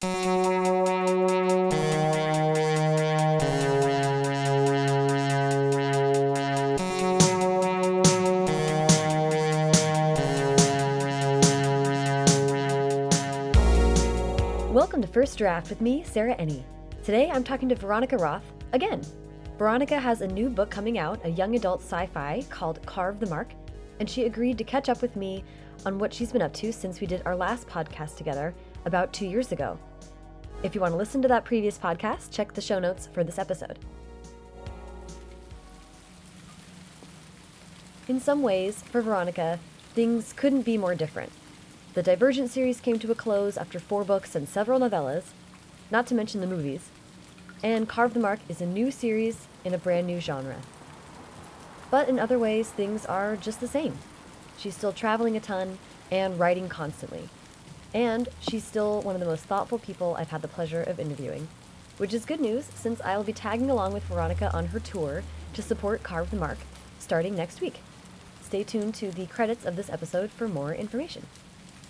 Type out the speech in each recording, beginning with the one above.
Welcome to First Draft with me, Sarah Enni. Today I'm talking to Veronica Roth again. Veronica has a new book coming out, a young adult sci fi called Carve the Mark, and she agreed to catch up with me on what she's been up to since we did our last podcast together about two years ago. If you want to listen to that previous podcast, check the show notes for this episode. In some ways, for Veronica, things couldn't be more different. The Divergent series came to a close after four books and several novellas, not to mention the movies, and Carve the Mark is a new series in a brand new genre. But in other ways, things are just the same. She's still traveling a ton and writing constantly. And she's still one of the most thoughtful people I've had the pleasure of interviewing, which is good news since I'll be tagging along with Veronica on her tour to support Carve the Mark starting next week. Stay tuned to the credits of this episode for more information.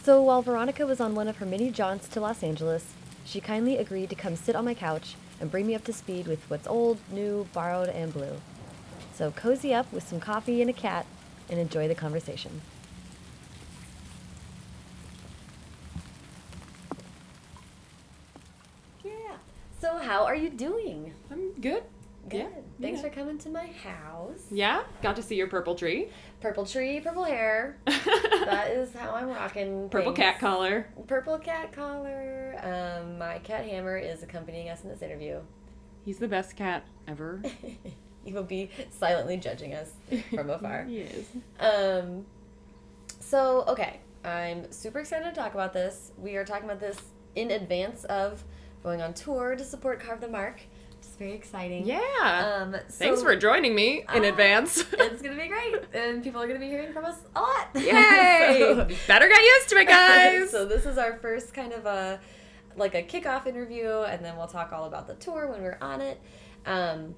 So while Veronica was on one of her many jaunts to Los Angeles, she kindly agreed to come sit on my couch and bring me up to speed with what's old, new, borrowed, and blue. So cozy up with some coffee and a cat and enjoy the conversation. Yeah. So how are you doing? I'm good. Good. Yeah. Thanks yeah. for coming to my house. Yeah, got to see your purple tree. Purple tree, purple hair. that is how I'm rocking. Purple things. cat collar. Purple cat collar. Um, my cat Hammer is accompanying us in this interview. He's the best cat ever. he will be silently judging us from afar. he is. Um, so, okay, I'm super excited to talk about this. We are talking about this in advance of going on tour to support Carve the Mark. It's very exciting. Yeah. Um, Thanks for joining me in Ah, advance. it's gonna be great, and people are gonna be hearing from us a lot. Yay! So- Better get used to it, guys. so this is our first kind of a like a kickoff interview, and then we'll talk all about the tour when we're on it. Um,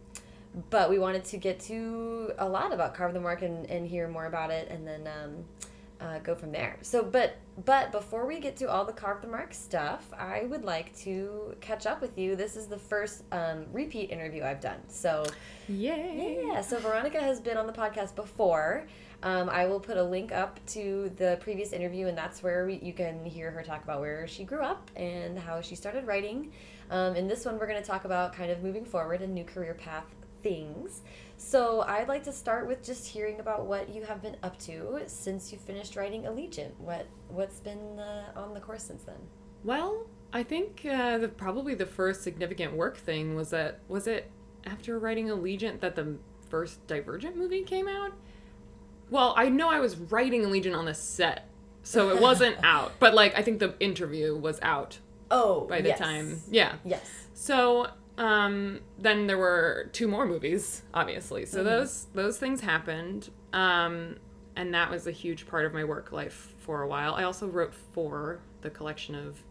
but we wanted to get to a lot about Carve the Mark and, and hear more about it, and then um, uh, go from there. So, but but before we get to all the Carve the Mark stuff, I would like to catch up with you. This is the first um, repeat interview I've done. So. Yay. Yeah, so Veronica has been on the podcast before. Um, I will put a link up to the previous interview, and that's where we, you can hear her talk about where she grew up and how she started writing. Um, in this one, we're going to talk about kind of moving forward and new career path things. So I'd like to start with just hearing about what you have been up to since you finished writing Allegiant. What what's been uh, on the course since then? Well, I think uh, the, probably the first significant work thing was that was it after writing Allegiant that the first Divergent movie came out. Well, I know I was writing Allegiant on the set, so it wasn't out. But like, I think the interview was out Oh, by the yes. time. Yeah. Yes. So um, then there were two more movies, obviously. So those those things happened, um, and that was a huge part of my work life for a while. I also wrote for the collection of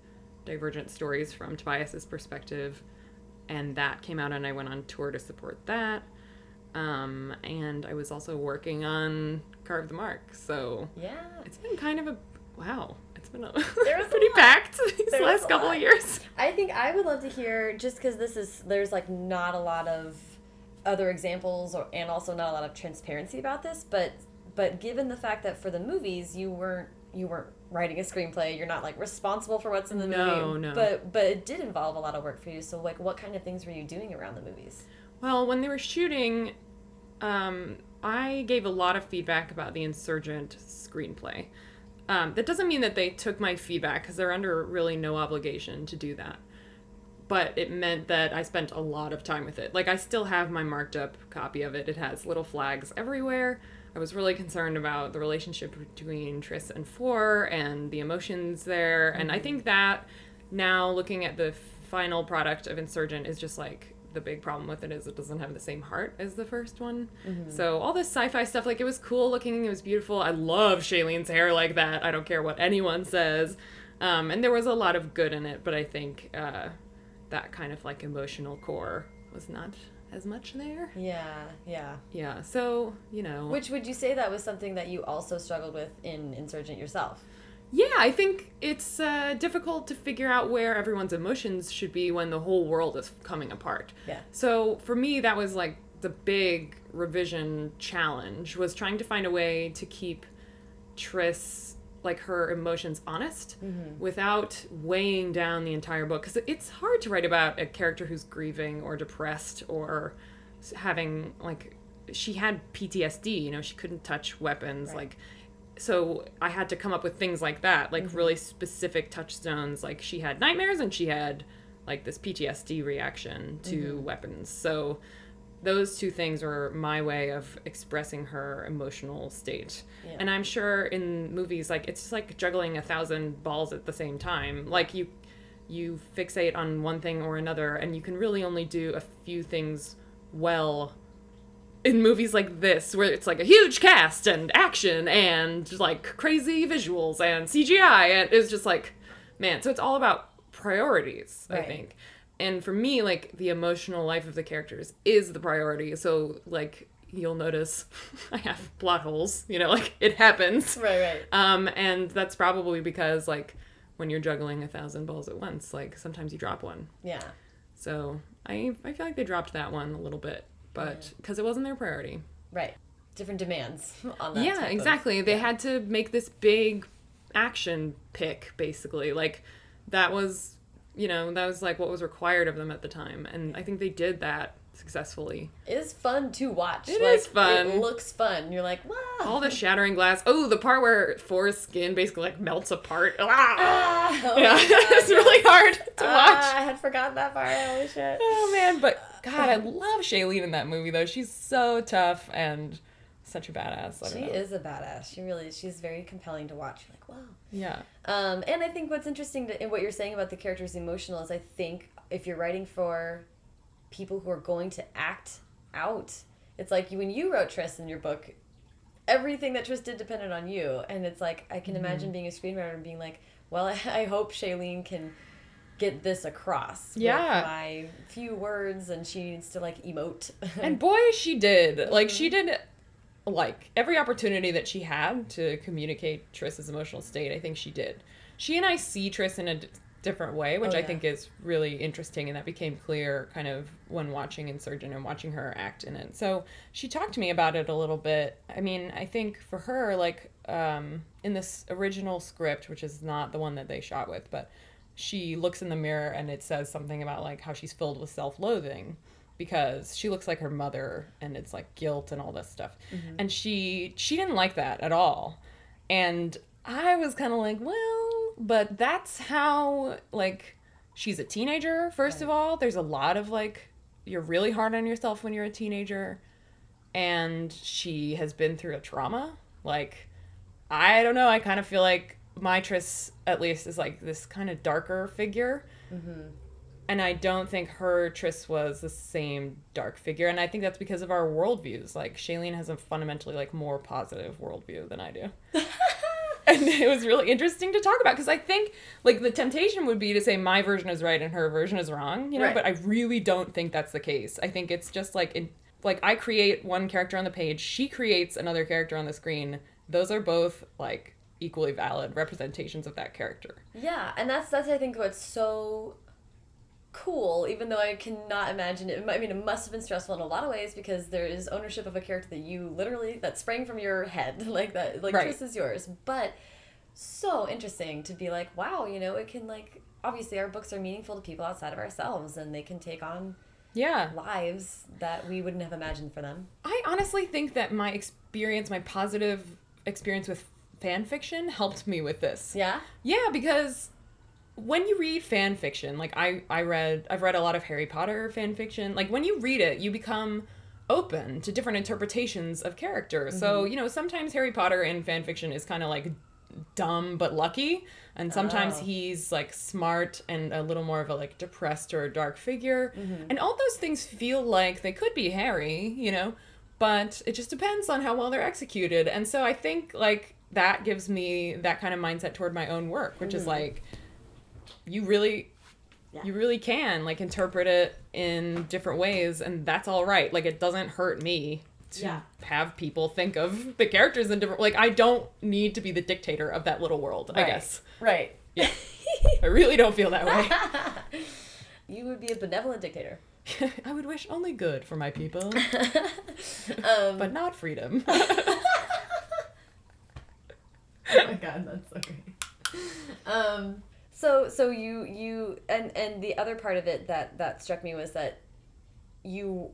divergent stories from Tobias's perspective, and that came out, and I went on tour to support that. Um, and I was also working on Carve the Mark. So Yeah. it's been kind of a wow. It's been a There was a pretty packed these There last couple of years. I think I would love to hear just because this is there's like not a lot of other examples or and also not a lot of transparency about this, but but given the fact that for the movies you weren't you weren't writing a screenplay, you're not like responsible for what's in the No, movie. no. But but it did involve a lot of work for you. So like what kind of things were you doing around the movies? Well, when they were shooting, um, I gave a lot of feedback about the Insurgent screenplay. Um, that doesn't mean that they took my feedback because they're under really no obligation to do that. But it meant that I spent a lot of time with it. Like, I still have my marked up copy of it. It has little flags everywhere. I was really concerned about the relationship between Tris and Four and the emotions there. And I think that now, looking at the final product of Insurgent, is just like the big problem with it is it doesn't have the same heart as the first one. So all this sci-fi stuff, like it was cool looking, it was beautiful. I love Shailene's hair like that. I don't care what anyone says. Um, and there was a lot of good in it, but I think uh, that kind of like emotional core was not as much there. Yeah, yeah. Yeah, so you know, Which would you say that was something that you also struggled with in Insurgent yourself? Yeah, I think it's uh, difficult to figure out where everyone's emotions should be when the whole world is coming apart. Yeah. So for me, that was like the big revision challenge was trying to find a way to keep Tris like her emotions honest without weighing down the entire book because it's hard to write about a character who's grieving or depressed or having like she had PTSD you know she couldn't touch weapons Right. like so I had to come up with things like that like mm-hmm. really specific touchstones like she had nightmares and she had like this PTSD reaction to mm-hmm. weapons so those two things were my way of expressing her emotional state. Yeah. And I'm sure in movies like it's just like juggling a thousand balls at the same time. Like you you fixate on one thing or another and you can really only do a few things well in movies like this where it's like a huge cast and action and like crazy visuals and CGI and it's just like man, so it's all about priorities, I think. And for me, like the emotional life of the characters is the priority. So like you'll notice I have plot holes, you know, like it happens. Right, right. Um, and that's probably because like when you're juggling a thousand balls at once, like sometimes you drop one. Yeah. So I I feel like they dropped that one a little bit, but because it wasn't their priority. Right. Different demands on that. yeah, type of- exactly. They yeah. had to make this big action pick, basically. Like that was, you know, that was like what was required of them at the time, and I think they did that successfully. It is fun to watch. It like, is fun. It looks fun. You're like, wow. All the shattering glass. Oh, the part where Forrest's skin basically like melts apart. Ah! Ah, oh yeah, it's really hard to Ah, watch. I had forgotten that part. Holy shit. Oh man, but God, I love Shailene in that movie though. She's so tough and such a badass. I She know. is a badass. She really is. She's very compelling to watch. You're like, wow. Yeah. Um, and I think what's interesting to, in what you're saying about the characters emotional is I think if you're writing for people who are going to act out, it's like when you wrote Tris in your book, everything that Tris did depended on you. And it's like, I can imagine being a screenwriter and being like, well, I, hope Shailene can get this across Yeah. with my few words and she needs to like emote. And boy, she did. Like she did like every opportunity that she had to communicate Tris's emotional state, I think she did. She and I see Tris in a d- different way, which Oh, I think is really interesting and that became clear kind of when watching Insurgent and watching her act in it. So, she talked to me about it a little bit. I mean, I think for her like um in this original script, which is not the one that they shot with, but she looks in the mirror and it says something about like how she's filled with self-loathing because she looks like her mother and it's like guilt and all this stuff. Mm-hmm. And she she didn't like that at all. And i was kind of like well but that's how like she's a teenager first of all. There's a lot of like you're really hard on yourself when you're a teenager. And she has been through a trauma. Like i don't know. I kind of feel like my Tris, at least, is like this kind of darker figure. Mm-hmm. And I don't think her Tris was the same dark figure. And I think that's because of our worldviews. Like, Shailene has a fundamentally, like, more positive worldview than I do. and it was really interesting to talk about because I think, like, the temptation would be to say my version is right and her version is wrong, you know? Right. But I really don't think that's the case. I think it's just like, in, like, I create one character on the page, she creates another character on the screen. Those are both, like, equally valid representations of that character. Yeah, and that's that's I think what's so cool. Even though I cannot imagine it. I mean, it must have been stressful in a lot of ways because there is ownership of a character that you literally that sprang from your head like that. Like Right. this is yours, but so interesting to be like, wow, you know, it can like obviously our books are meaningful to people outside of ourselves, and they can take on Yeah. lives that we wouldn't have imagined for them. I honestly think that my experience, my positive experience with fan fiction helped me with this. Yeah. Yeah, because when you read fan fiction, like I I read I've read a lot of Harry Potter fan fiction. Like when you read it, you become open to different interpretations of characters. So, mm-hmm. you know, sometimes Harry Potter in fan fiction is kind of like dumb but lucky, and sometimes Oh. he's like smart and a little more of a like depressed or dark figure. Mm-hmm. And all those things feel like they could be Harry, you know, but it just depends on how well they're executed. And so I think like that gives me that kind of mindset toward my own work, which is like you really Yeah. you really can like interpret it in different ways and that's all right. Like it doesn't hurt me to Yeah. have people think of the characters in different like I don't need to be the dictator of that little world, I guess. Right. Yeah. I really don't feel that way. You would be a benevolent dictator. I would wish only good for my people, Um, but not freedom. oh my god, that's so great. Um, so so you you and and the other part of it that that struck me was that you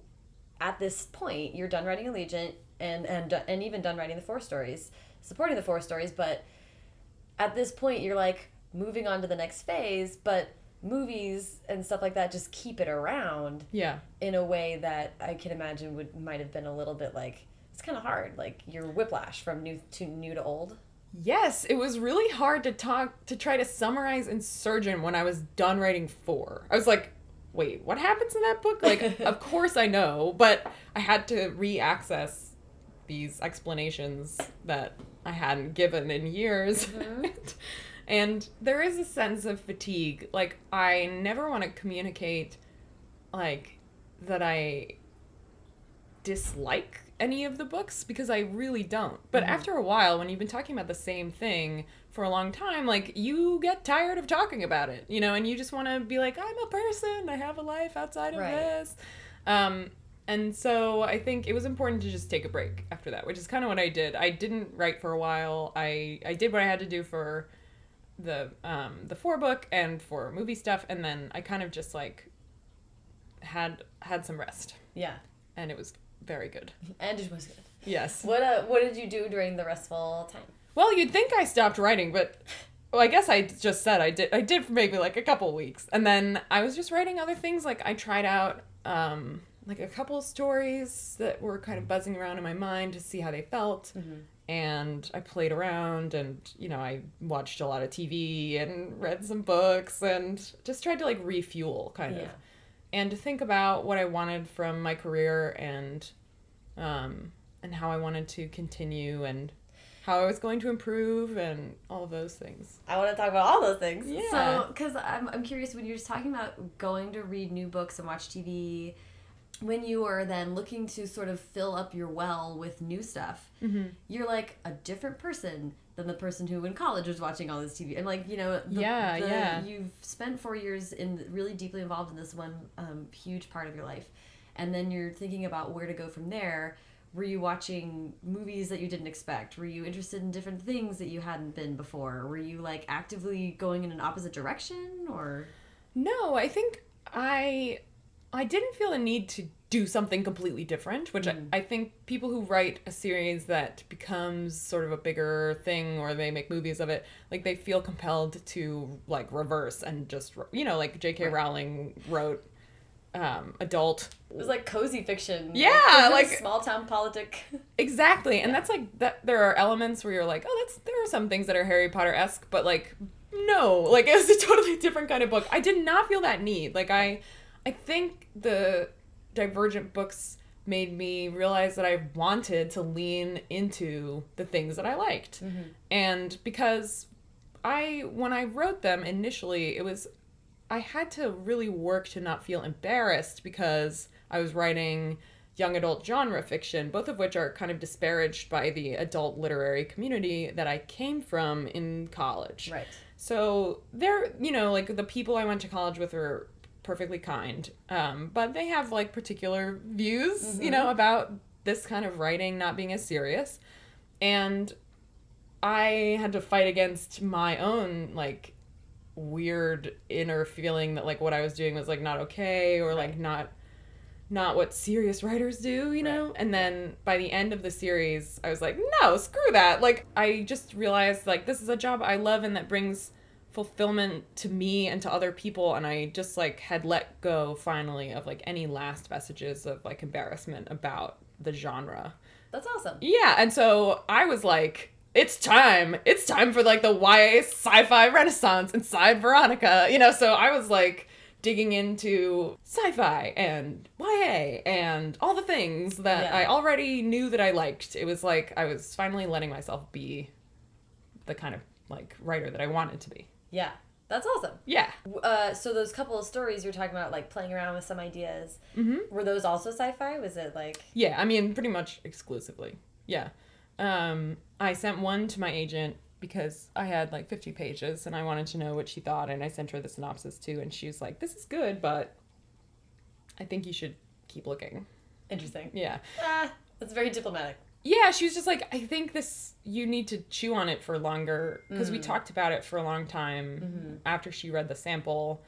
at this point you're done writing Allegiant and and and even done writing the four stories, supporting the four stories, but at this point you're like moving on to the next phase, but movies and stuff like that just keep it around yeah. in a way that I can imagine would might have been a little bit like it's kind of hard, like your whiplash from new to new to old. Yes, it was really hard to talk to try to summarize Insurgent when I was done writing four. I was like, wait, what happens in that book? Like, of course I know, but I had to re-access these explanations that I hadn't given in years. Mm-hmm. and there is a sense of fatigue. Like, I never want to communicate like that I dislike any of the books because I really don't. But after a while, when you've been talking about the same thing for a long time, like you get tired of talking about it, you know, and you just want to be like, I'm a person, I have a life outside of Right. this. Um, and so I think it was important to just take a break after that, which is kind of what I did. I didn't write for a while. I I did what I had to do for the um the four book and for movie stuff, and then I kind of just like had had some rest, Yeah, and it was very good. and it was good. Yes. What uh, what did you do during the restful time? Well, you'd think I stopped writing, but well, I guess I just said I did. I did for maybe like a couple weeks, and then I was just writing other things. Like I tried out um, like a couple stories that were kind of buzzing around in my mind to see how they felt, and I played around, and you know I watched a lot of TV and read some books, and just tried to like refuel kind Yeah. of, and to think about what I wanted from my career and um, and how I wanted to continue and how I was going to improve and all of those things. I want to talk about all those things. Yeah. So, because I'm, I'm curious when you're just talking about going to read new books and watch TV, when you are then looking to sort of fill up your well with new stuff, Mm-hmm. you're like a different person than the person who in college was watching all this TV. And like, you know, the, Yeah, the- yeah. You've spent four years in really deeply involved in this one um, huge part of your life. And then you're thinking about where to go from there. Were you watching movies that you didn't expect? Were you interested in different things that you hadn't been before? Were you like actively going in an opposite direction or No, I think I I didn't feel a need to do something completely different, which I, I think people who write a series that becomes sort of a bigger thing or they make movies of it, like they feel compelled to like reverse and just you know, like J.K. Rowling wrote um, adult it was like cozy fiction? Yeah, like- small town politic. Exactly. And that's like that there are elements where you're like, oh, that's there are some things that are Harry Potter esque, but like no. Like it was a totally different kind of book. I did not feel that need. Like I I think the Divergent books made me realize that I wanted to lean into the things that I liked. Mm-hmm. And because I when I wrote them initially, it was I had to really work to not feel embarrassed because I was writing young adult genre fiction, both of which are kind of disparaged by the adult literary community that I came from in college. Right. So they're, you know, like the people I went to college with are perfectly kind, um, but they have like particular views, you know, about this kind of writing not being as serious. And I had to fight against my own like weird inner feeling that like what I was doing was like not okay or like not not what serious writers do, you know? And then by the end of the series, I was like, no, screw that. Like I just realized like this is a job I love and that brings fulfillment to me and to other people and I just like had let go finally of like any last vestiges of like embarrassment about the genre. That's awesome. Yeah, and so I was like, it's time. It's time for like the YA sci-fi renaissance inside Veronica. You know, so I was like digging into sci-fi and YA and all the things that Yeah. I already knew that I liked. It was like I was finally letting myself be the kind of like writer that I wanted to be. Yeah. That's awesome. Yeah. Uh, so those couple of stories you're talking about, like playing around with some ideas, Mm-hmm. were those also sci-fi? Was it like Yeah, I mean, pretty much exclusively. Yeah. Um, I sent one to my agent because I had like 50 pages and I wanted to know what she thought, and I sent her the synopsis too, and she was like, "This is good, but I think you should keep looking." interesting? Yeah. Ah, that's very diplomatic. Yeah, she was just like, I think this, you need to chew on it for longer. Because we talked about it for a long time after she read the sample.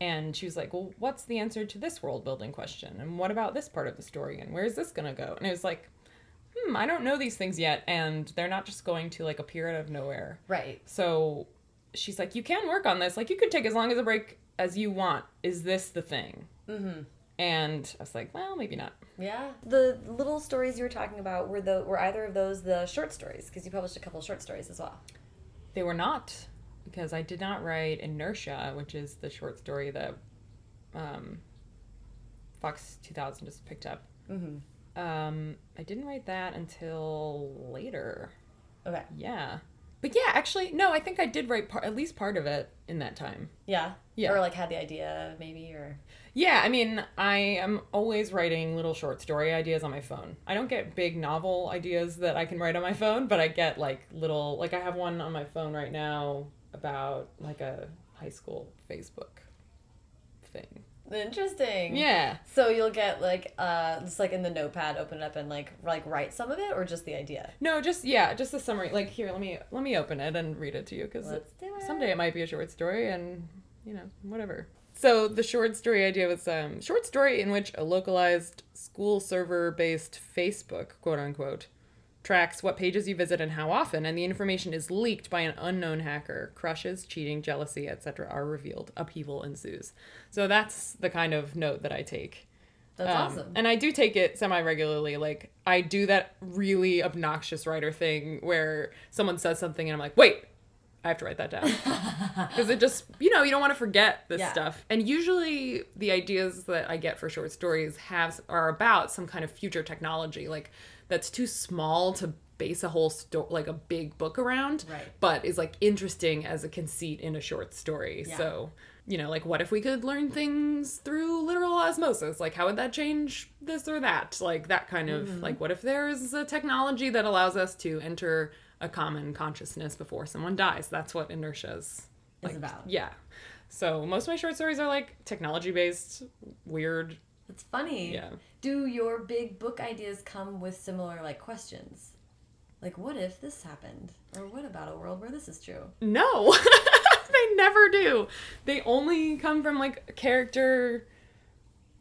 And she was like, Well, what's the answer to this world building question? And what about this part of the story? And where's this going to go? And it was like, Hmm, I don't know these things yet. And they're not just going to like appear out of nowhere. Right. So she's like, You can work on this. Like, you could take as long as a break as you want. Is this the thing? Mm-hmm. And I was like, Well, maybe not. Yeah. The little stories you were talking about were the were either of those the short stories? Because you published a couple of short stories as well. They were not, because I did not write Inertia, which is the short story that um, Fox 2000 just picked up. Mm-hmm. Um, I didn't write that until later. Okay. Yeah. But yeah, actually, no, I think I did write par- at least part of it in that time. Yeah. Yeah. Or like had the idea maybe or Yeah, I mean, I am always writing little short story ideas on my phone. I don't get big novel ideas that I can write on my phone, but I get like little, like I have one on my phone right now about like a high school Facebook thing. interesting. Yeah. So you'll get like uh just like in the notepad, open it up and like like write some of it or just the idea. No, just yeah, just the summary. Like here, let me let me open it and read it to you because Let's someday it might be a short story and you know whatever. So the short story idea was um short story in which a localized school server based Facebook quote unquote tracks what pages you visit and how often, and the information is leaked by an unknown hacker. Crushes, cheating, jealousy, etc. are revealed. Upheaval ensues. So that's the kind of note that I take. That's Um, awesome. And I do take it semi regularly. Like, I do that really obnoxious writer thing where someone says something and I'm like, wait, I have to write that down. Because it just, you know, you don't want to forget this Yeah. stuff. And usually the ideas that I get for short stories have are about some kind of future technology, like that's too small to base a whole sto- like a big book around Right. but is like interesting as a conceit in a short story Yeah. so you know like what if we could learn things through literal osmosis like how would that change this or that like that kind of Mm-hmm. like what if there's a technology that allows us to enter a common consciousness before someone dies that's what inertia's like about. yeah so most of my short stories are like technology based weird It's funny. yeah Do your big book ideas come with similar like questions? Like what if this happened? Or what about a world where this is true? No, they never do. They only come from like character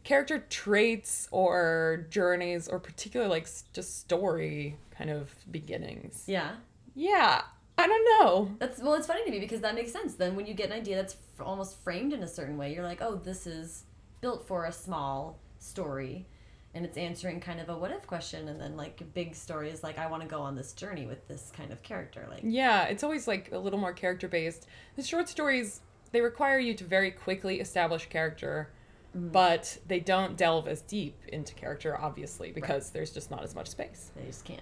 character traits or journeys or particular like just story kind of beginnings. Yeah. Yeah, I don't know. That's well, it's funny to me because that makes sense. Then when you get an idea that's f- almost framed in a certain way, you're like, oh, this is built for a small story, and it's answering kind of a what if question. And then like a big story is like, I want to go on this journey with this kind of character. Like, Yeah, it's always like a little more character based. The short stories they require you to very quickly establish character, mm-hmm. but they don't delve as deep into character obviously because there's just not as much space. they just can't.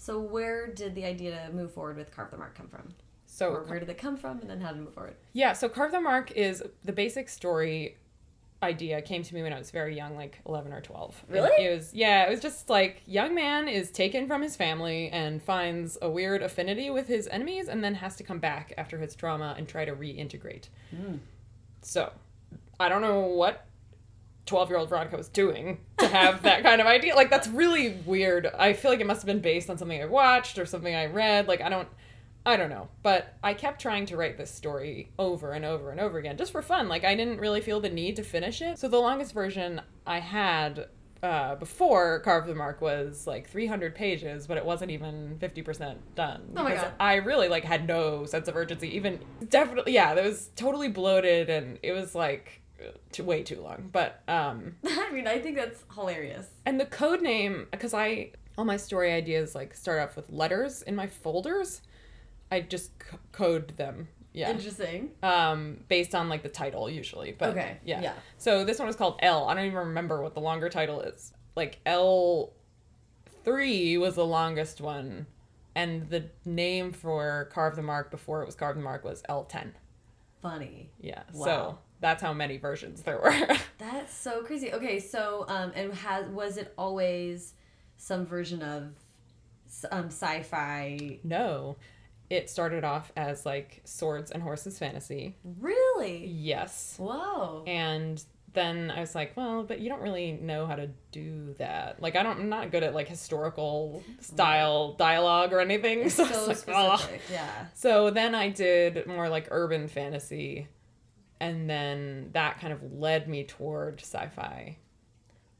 So where did the idea to move forward with Carve the Mark come from? So Or where did it come from, and then how to move forward? Yeah, so Carve the Mark is the basic story idea came to me when I was very young, like 11 or 12. Really? It was, yeah, it was just like young man is taken from his family and finds a weird affinity with his enemies and then has to come back after his trauma and try to reintegrate. Hmm. So, I don't know what 12 year old Veronica was doing to have that kind of idea. Like, that's really weird. I feel like it must have been based on something I watched or something I read. Like, I don't. I don't know, but I kept trying to write this story over and over and over again just for fun. Like I didn't really feel the need to finish it. So the longest version I had uh, before Carve the Mark was like 300 pages, but it wasn't even 50% done. Oh my because God. I really like had no sense of urgency. Even definitely, yeah, it was totally bloated and it was like too, way too long. But um, I mean, I think that's hilarious. and the code name, because I all my story ideas like start off with letters in my folders. I just c- code them. Yeah. Interesting. Um, based on like the title usually, but Okay, yeah. yeah. So this one is called L. I don't even remember what the longer title is. Like L three was the longest one, and the name for Carve the Mark before it was Carve the Mark was L ten. funny. Yeah. Wow. So that's how many versions there were. That's so crazy. Okay, so um, and has was it always some version of um sci-fi? no. It started off as like swords and horses fantasy. Really? Yes. Whoa. And then I was like, well, but you don't really know how to do that. Like I don't I'm not good at like historical style dialogue or anything. So, so like, specific. Yeah. So then I did more like urban fantasy and then that kind of led me toward sci-fi.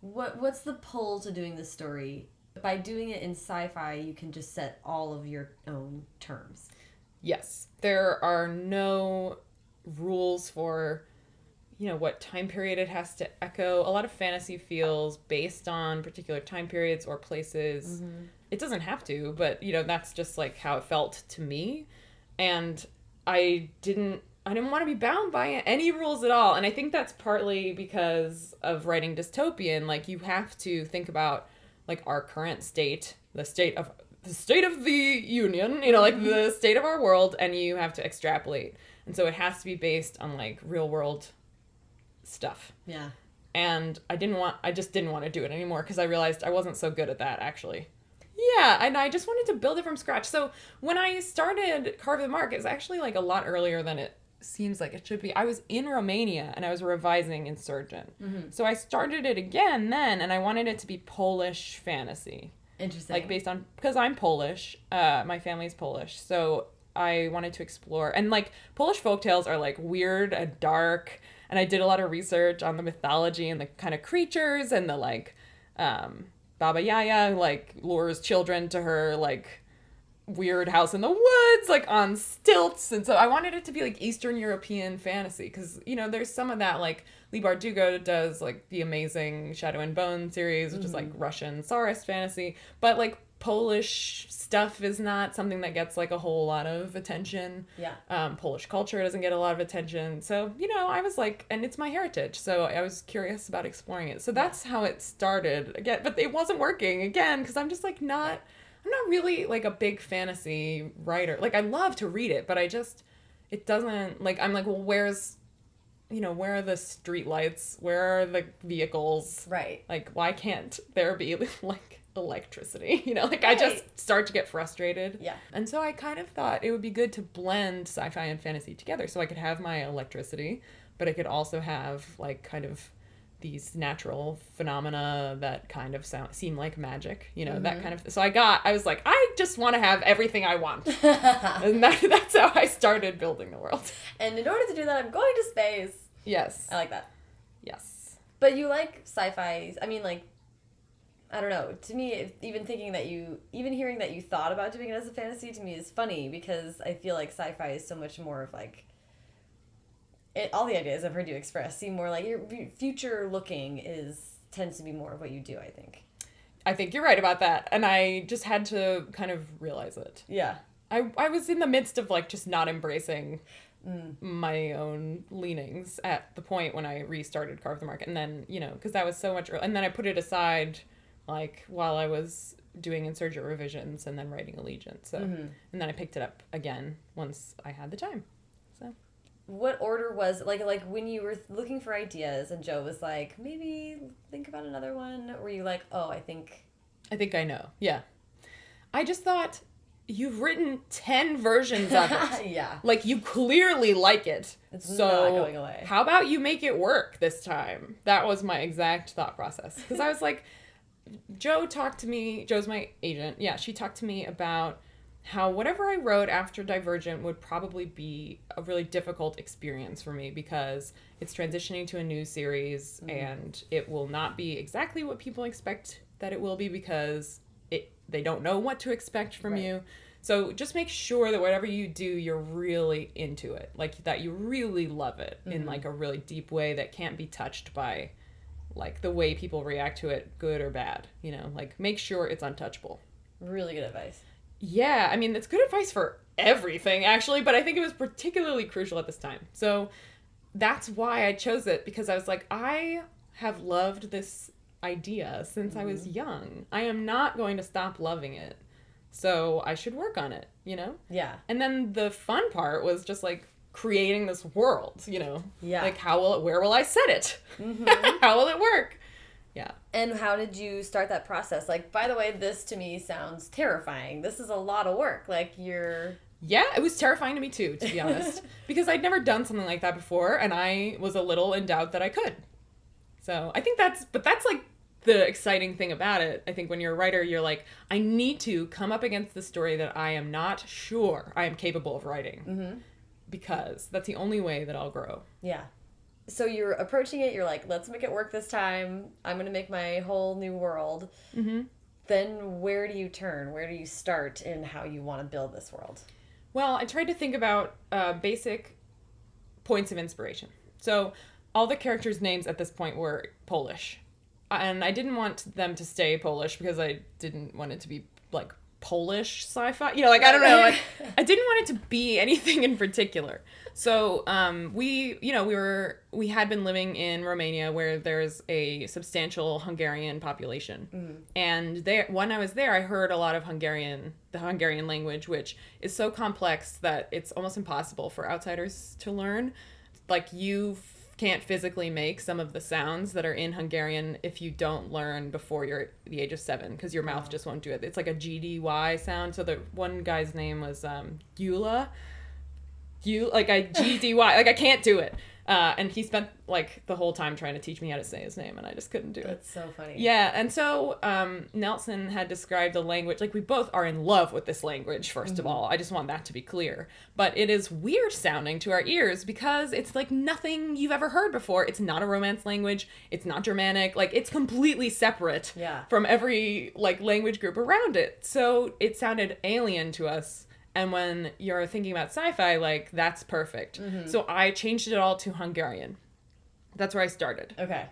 What what's the pull to doing this story? By doing it in sci-fi, you can just set all of your own terms. Yes. There are no rules for you know what time period it has to echo. A lot of fantasy feels based on particular time periods or places. Mm-hmm. It doesn't have to, but you know that's just like how it felt to me. And I didn't I didn't want to be bound by any rules at all. And I think that's partly because of writing dystopian, like you have to think about like our current state, the state of the state of the union, you know, like mm-hmm. the state of our world and you have to extrapolate. And so it has to be based on like real world stuff. Yeah. And I didn't want I just didn't want to do it anymore because I realized I wasn't so good at that actually. Yeah, and I just wanted to build it from scratch. So when I started Carve the Mark, it's actually like a lot earlier than it seems like it should be. I was in Romania and I was revising Insurgent. So I started it again then, and I wanted it to be Polish fantasy Interesting. like based on because I'm Polish. Uh, my family's Polish, so I wanted to explore and like Polish folktales are like weird and dark. And I did a lot of research on the mythology and the kind of creatures and the like, um, Baba Yaga like lures children to her like weird house in the woods, like on stilts. And so I wanted it to be like Eastern European fantasy because, you know, there's some of that, like Leigh Bardugo does like the amazing Shadow and Bone series, which is like Russian Tsarist fantasy. But like Polish stuff is not something that gets like a whole lot of attention. yeah. Um, Polish culture doesn't get a lot of attention. So, you know, I was like, and it's my heritage. So I was curious about exploring it. So that's how it started again. But it wasn't working again because I'm just like not, I'm not really like a big fantasy writer. Like I love to read it, but I just, it doesn't, like, I'm like, well, where's, you know, where are the streetlights? Where are the vehicles? Right. Like, why can't there be like electricity? You know, like I just start to get frustrated. Yeah. And so I kind of thought it would be good to blend sci fi and fantasy together so I could have my electricity, but I could also have like kind of these natural phenomena that kind of sound seem like magic, you know, that mm-hmm. kind of so I got I was like, I just want to have everything I want. and that, that's how I started building the world. and in order to do that, I'm going to space. Yes. I like that. Yes. But you like sci-fi. I mean, like, I don't know. To me, if, even thinking that you, even hearing that you thought about doing it as a fantasy, to me is funny because I feel like sci-fi is so much more of like. It, all the ideas I've heard you express seem more like your future looking is tends to be more of what you do. I think. I think you're right about that. And I just had to kind of realize it. Yeah. I, I was in the midst of like just not embracing mm. my own leanings at the point when I restarted Carve the Market. And then, you know, because that was so much, early, and then I put it aside like while I was doing insurgent revisions and then writing Allegiant. So, mm-hmm. and then I picked it up again once I had the time. What order was like like when you were looking for ideas and Jo was like maybe think about another one? Were you like oh I think I think I know. Yeah. I just thought you've written 10 versions of it. yeah Like you clearly like it. It's so not going away. How about you make it work this time? That was my exact thought process. Because I was like, Jo talked to me, Jo's my agent. Yeah, she talked to me about how whatever I wrote after Divergent would probably be a really difficult experience for me because it's transitioning to a new series mm-hmm. and it will not be exactly what people expect that it will be because it they don't know what to expect from Right. you. So just make sure that whatever you do, you're really into it. Like that you really love it in mm-hmm. like a really deep way that can't be touched by like the way people react to it, good or bad. You know, like make sure it's untouchable. really good advice. Yeah, I mean, it's good advice for everything, actually, but I think it was particularly crucial at this time. So that's why I chose it because I was like, I have loved this idea since I was young. I am not going to stop loving it. So I should work on it, you know? Yeah. And then the fun part was just like creating this world, you know. Yeah. Like how will it where will I set it? Mm-hmm. how will it work? Yeah. And how did you start that process? Like, by the way, this to me sounds terrifying. This is a lot of work. Like, you're. Yeah, it was terrifying to me too, to be honest, because I'd never done something like that before, and I was a little in doubt that I could. So I think that's, but that's like the exciting thing about it. I think when you're a writer, you're like, I need to come up against the story that I am not sure I am capable of writing, Mm-hmm. because that's the only way that I'll grow. Yeah. So you're approaching it, you're like, let's make it work this time. I'm going to make my whole new world. Mm-hmm. Then where do you turn? Where do you start in how you want to build this world? Well, I tried to think about uh, basic points of inspiration. So all the characters' names at this point were Polish, and I didn't want them to stay Polish because I didn't want it to be like Polish sci-fi. You know, like I don't know, like I didn't want it to be anything in particular. So um, we, you know, we were we had been living in Romania where there's a substantial Hungarian population, and there when I was there, I heard a lot of Hungarian, the Hungarian language, which is so complex that it's almost impossible for outsiders to learn. Like you can't physically make some of the sounds that are in Hungarian if you don't learn before you're the age of seven, because your mouth just won't do it. It's like a GDY sound. So the one guy's name was um, Gyula you like I G D Y like I can't do it. Uh, and he spent like the whole time trying to teach me how to say his name, and I just couldn't do it. That's so funny. Yeah, and so um, Nelson had described the language like we both are in love with this language. 1st of all, I just want that to be clear. But it is weird sounding to our ears because it's like nothing you've ever heard before. It's not a Romance language. It's not Germanic. Like it's completely separate Yeah. from every like language group around it. So it sounded alien to us. And when you're thinking about sci-fi, like that's perfect. Mm-hmm. So I changed it all to Hungarian. That's where I started Okay.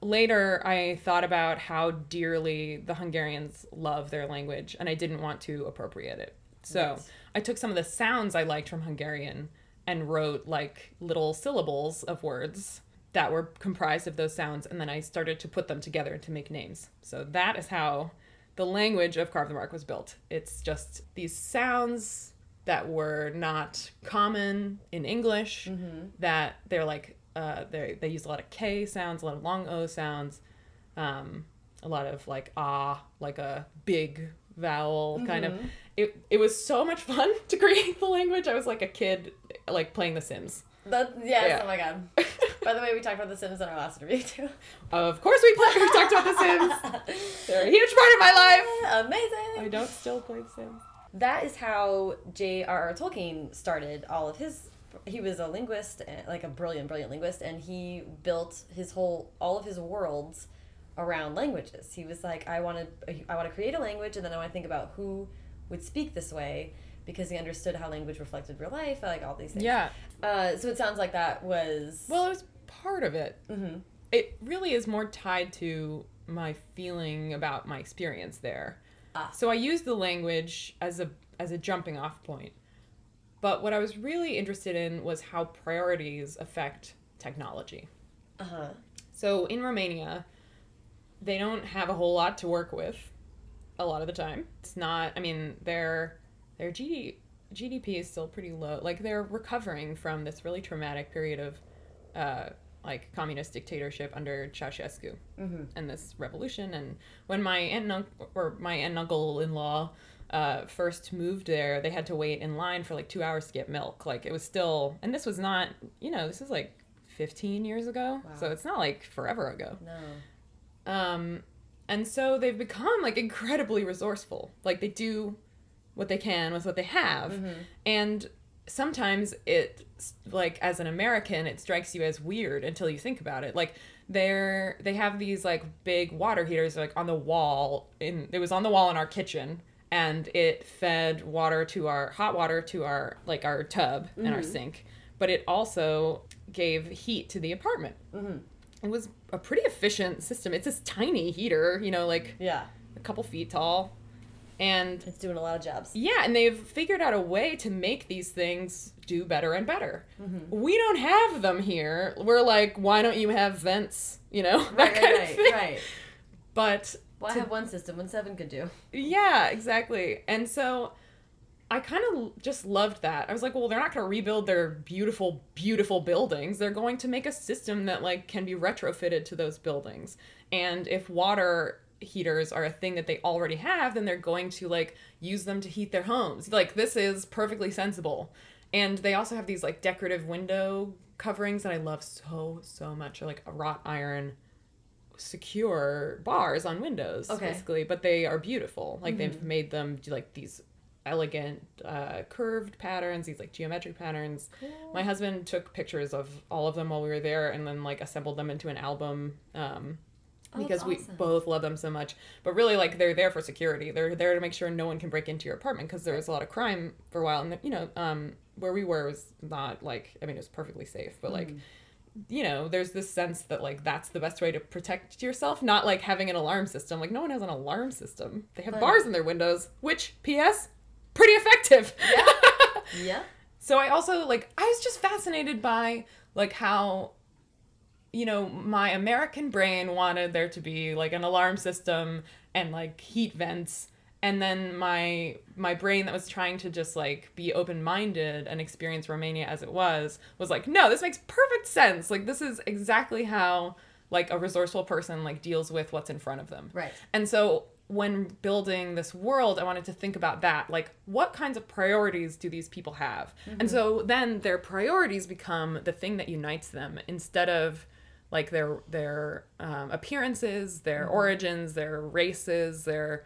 later I thought about how dearly the Hungarians love their language and I didn't want to appropriate it. So Right. I took some of the sounds I liked from Hungarian and wrote like little syllables of words that were comprised of those sounds and then I started to put them together to make names. So that is how the language of Carve the Mark was built. It's just these sounds that were not common in English that they're like uh, they they use a lot of K sounds, a lot of long O sounds, um, a lot of like ah, like a big vowel kind of. It it was so much fun to create the language. I was like a kid, like playing The Sims. That, yes, Yeah. oh my god. By the way, we talked about The Sims in our last interview too. Of course, we play, we talked about The Sims. They're a huge part of my life. Amazing. I don't still play The Sims. That is how J.R.R. Tolkien started all of his. He was a linguist, eh, like a brilliant, brilliant linguist, and he built his whole, all of his worlds around languages. He was like, I want to, I want to create a language, and then I want to think about who would speak this way, because he understood how language reflected real life, like all these things. Yeah. Uh, so it sounds like that was. Well, it was part of it. Mhm. It really is more tied to my feeling about my experience there. Ah. So I used the language as a as a jumping off point. But what I was really interested in was how priorities affect technology. Uh huh. So in Romania, they don't have a whole lot to work with a lot of the time. It's not I mean, their their GD, GDP is still pretty low. Like they're recovering from this really traumatic period of uh like communist dictatorship under Ceausescu Mm-hmm. and this revolution and when my aunt and uncle or my aunt and uncle in law uh, first moved there they had to wait in line for like two hours to get milk like it was still and this was not you know this is like 15 years ago so it's not like forever ago No. um, and so they've become like incredibly resourceful. Like they do what they can with what they have. Mm-hmm. And sometimes it like as an American it strikes you as weird until you think about it. Like they're they have these like big water heaters like on the wall in it was on the wall in our kitchen and it fed water to our hot water to our like our tub and our sink. But it also gave heat to the apartment Mm-hmm. it was a pretty efficient system. It's this tiny heater, you know, like Yeah. a couple feet tall. And It's doing a lot of jobs. yeah, and they've figured out a way to make these things do better and better. Mm-hmm. We don't have them here. We're like, why don't you have vents? You know, that Right, kind right, of right, thing. right. But Well, have one system, when seven could do. yeah, exactly. And so I kind of just loved that. I was like, well, they're not going to rebuild their beautiful, beautiful buildings. They're going to make a system that like can be retrofitted to those buildings. And if water heaters are a thing that they already have, then they're going to like use them to heat their homes. Like this is perfectly sensible. And they also have these like decorative window coverings that I love so so much. They're like a wrought iron secure bars on windows Okay. basically, but they are beautiful. Like they've made them do like these elegant uh, curved patterns, these like geometric patterns. My husband took pictures of all of them while we were there and then like assembled them into an album. Um, Oh, because we both love them so much. But really, like they're there for security. They're there to make sure no one can break into your apartment because there was a lot of crime for a while. And you know, um, where we were was not like I mean, it was perfectly safe, but like. You know, there's this sense that like that's the best way to protect yourself, not like having an alarm system. Like no one has an alarm system. They have Right. bars in their windows, which PS pretty effective. Yeah. yeah. So I also like I was just fascinated by like how you know my American brain wanted there to be like an alarm system and like heat vents and then my my brain that was trying to just like be open-minded and experience Romania as it was was like no this makes perfect sense like this is exactly how like a resourceful person like deals with what's in front of them Right. and so when building this world, I wanted to think about that. Like, what kinds of priorities do these people have? And mm-hmm. so then their priorities become the thing that unites them instead of like their their um, appearances, their origins, their races, their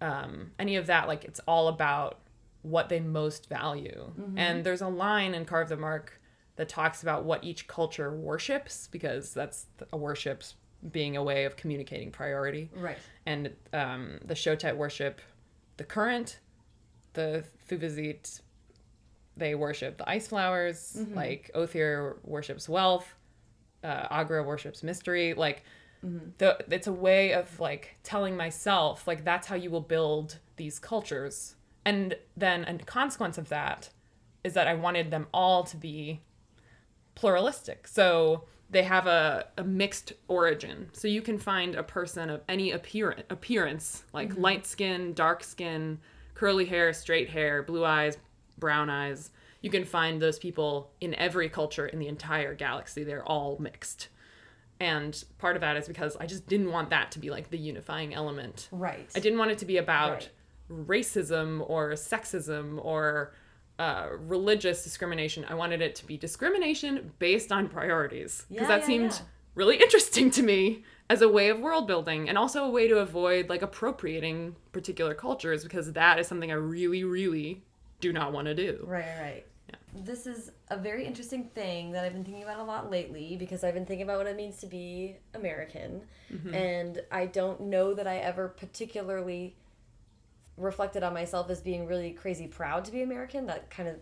um, any of that. Like, it's all about what they most value. And there's a line in Carve the Mark that talks about what each culture worships because that's a worship's being a way of communicating priority Right. and um, the Shotet worship the current, the Thuvhesit, they worship the ice flowers, like Othyr worships wealth, uh, Ogra worships mystery. Like, the, it's a way of like telling myself, like, that's how you will build these cultures. And then a consequence of that is that I wanted them all to be pluralistic. So they have a, a mixed origin. So you can find a person of any appearance, appearance like light skin, dark skin, curly hair, straight hair, blue eyes, brown eyes. You can find those people in every culture in the entire galaxy. They're all mixed. And part of that is because I just didn't want that to be like the unifying element. Right. I didn't want it to be about racism or sexism or uh, religious discrimination. I wanted it to be discrimination based on priorities because Yeah, that yeah, seemed yeah. really interesting to me as a way of world building and also a way to avoid like appropriating particular cultures because that is something I really, really do not want to do. Right, right, right. This is a very interesting thing that I've been thinking about a lot lately because I've been thinking about what it means to be American. Mm-hmm. And I don't know that I ever particularly reflected on myself as being really crazy proud to be American. That kind of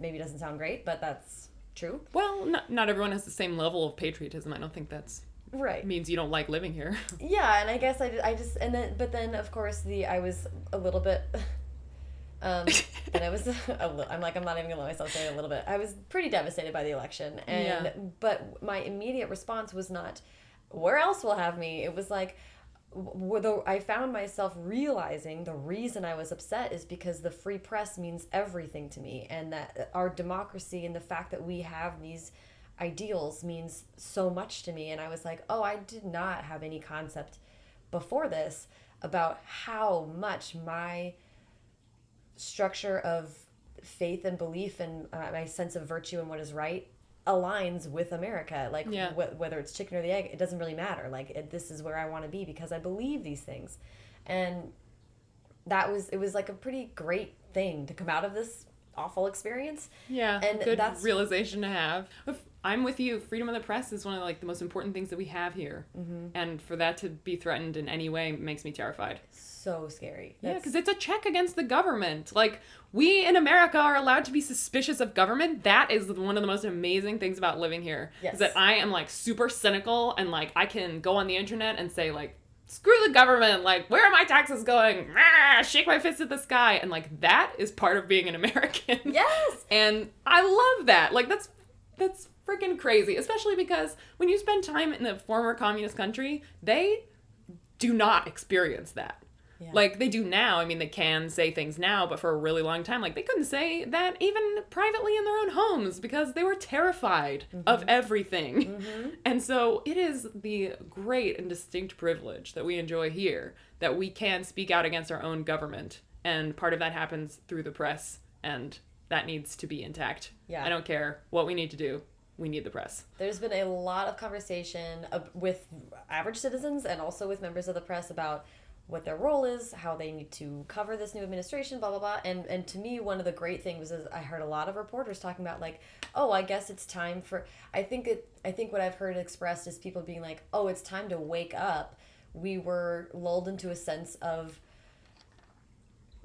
maybe doesn't sound great, but that's true. Well, not, not everyone has the same level of patriotism. I don't think that's Right. means you don't like living here. Yeah, and I guess I, I just and then but then of course the I was a little bit um and I was a I'm like I'm not even gonna let myself say it a little bit. I was pretty devastated by the election and Yeah. but my immediate response was not where else will have me. It was like the I found myself realizing the reason I was upset is because the free press means everything to me and that our democracy and the fact that we have these ideals means so much to me and I was like, "Oh, I did not have any concept before this about how much my structure of faith and belief and uh, my sense of virtue and what is right aligns with America. Like Yeah. wh- whether it's chicken or the egg, it doesn't really matter. Like it, this is where I want to be because I believe these things, and that was it was like a pretty great thing to come out of this awful experience. Yeah, And good that's- realization to have. If- I'm with you. Freedom of the press is one of like the most important things that we have here, Mm-hmm. and for that to be threatened in any way makes me terrified. So scary. Yeah, because it's a check against the government. Like we in America are allowed to be suspicious of government. That is one of the most amazing things about living here. Yes. Is that I am like super cynical and like I can go on the internet and say like screw the government like where are my taxes going ah, shake my fist at the sky and like that is part of being an american Yes. and I love that. Like that's that's freaking crazy, especially because when you spend time in a former communist country, they do not experience that. Yeah. Like they do now. I mean, they can say things now, but for a really long time, like they couldn't say that even privately in their own homes because they were terrified mm-hmm. of everything. Mm-hmm. And so it is the great and distinct privilege that we enjoy here that we can speak out against our own government. And part of that happens through the press, and that needs to be intact. Yeah. I don't care what we need to do, we need the press. There's been a lot of conversation with average citizens and also with members of the press about what their role is, how they need to cover this new administration, blah blah blah. And and to me, one of the great things is I heard a lot of reporters talking about like, oh, I guess it's time for. I think it. I think what I've heard expressed is people being like, oh, it's time to wake up. We were lulled into a sense of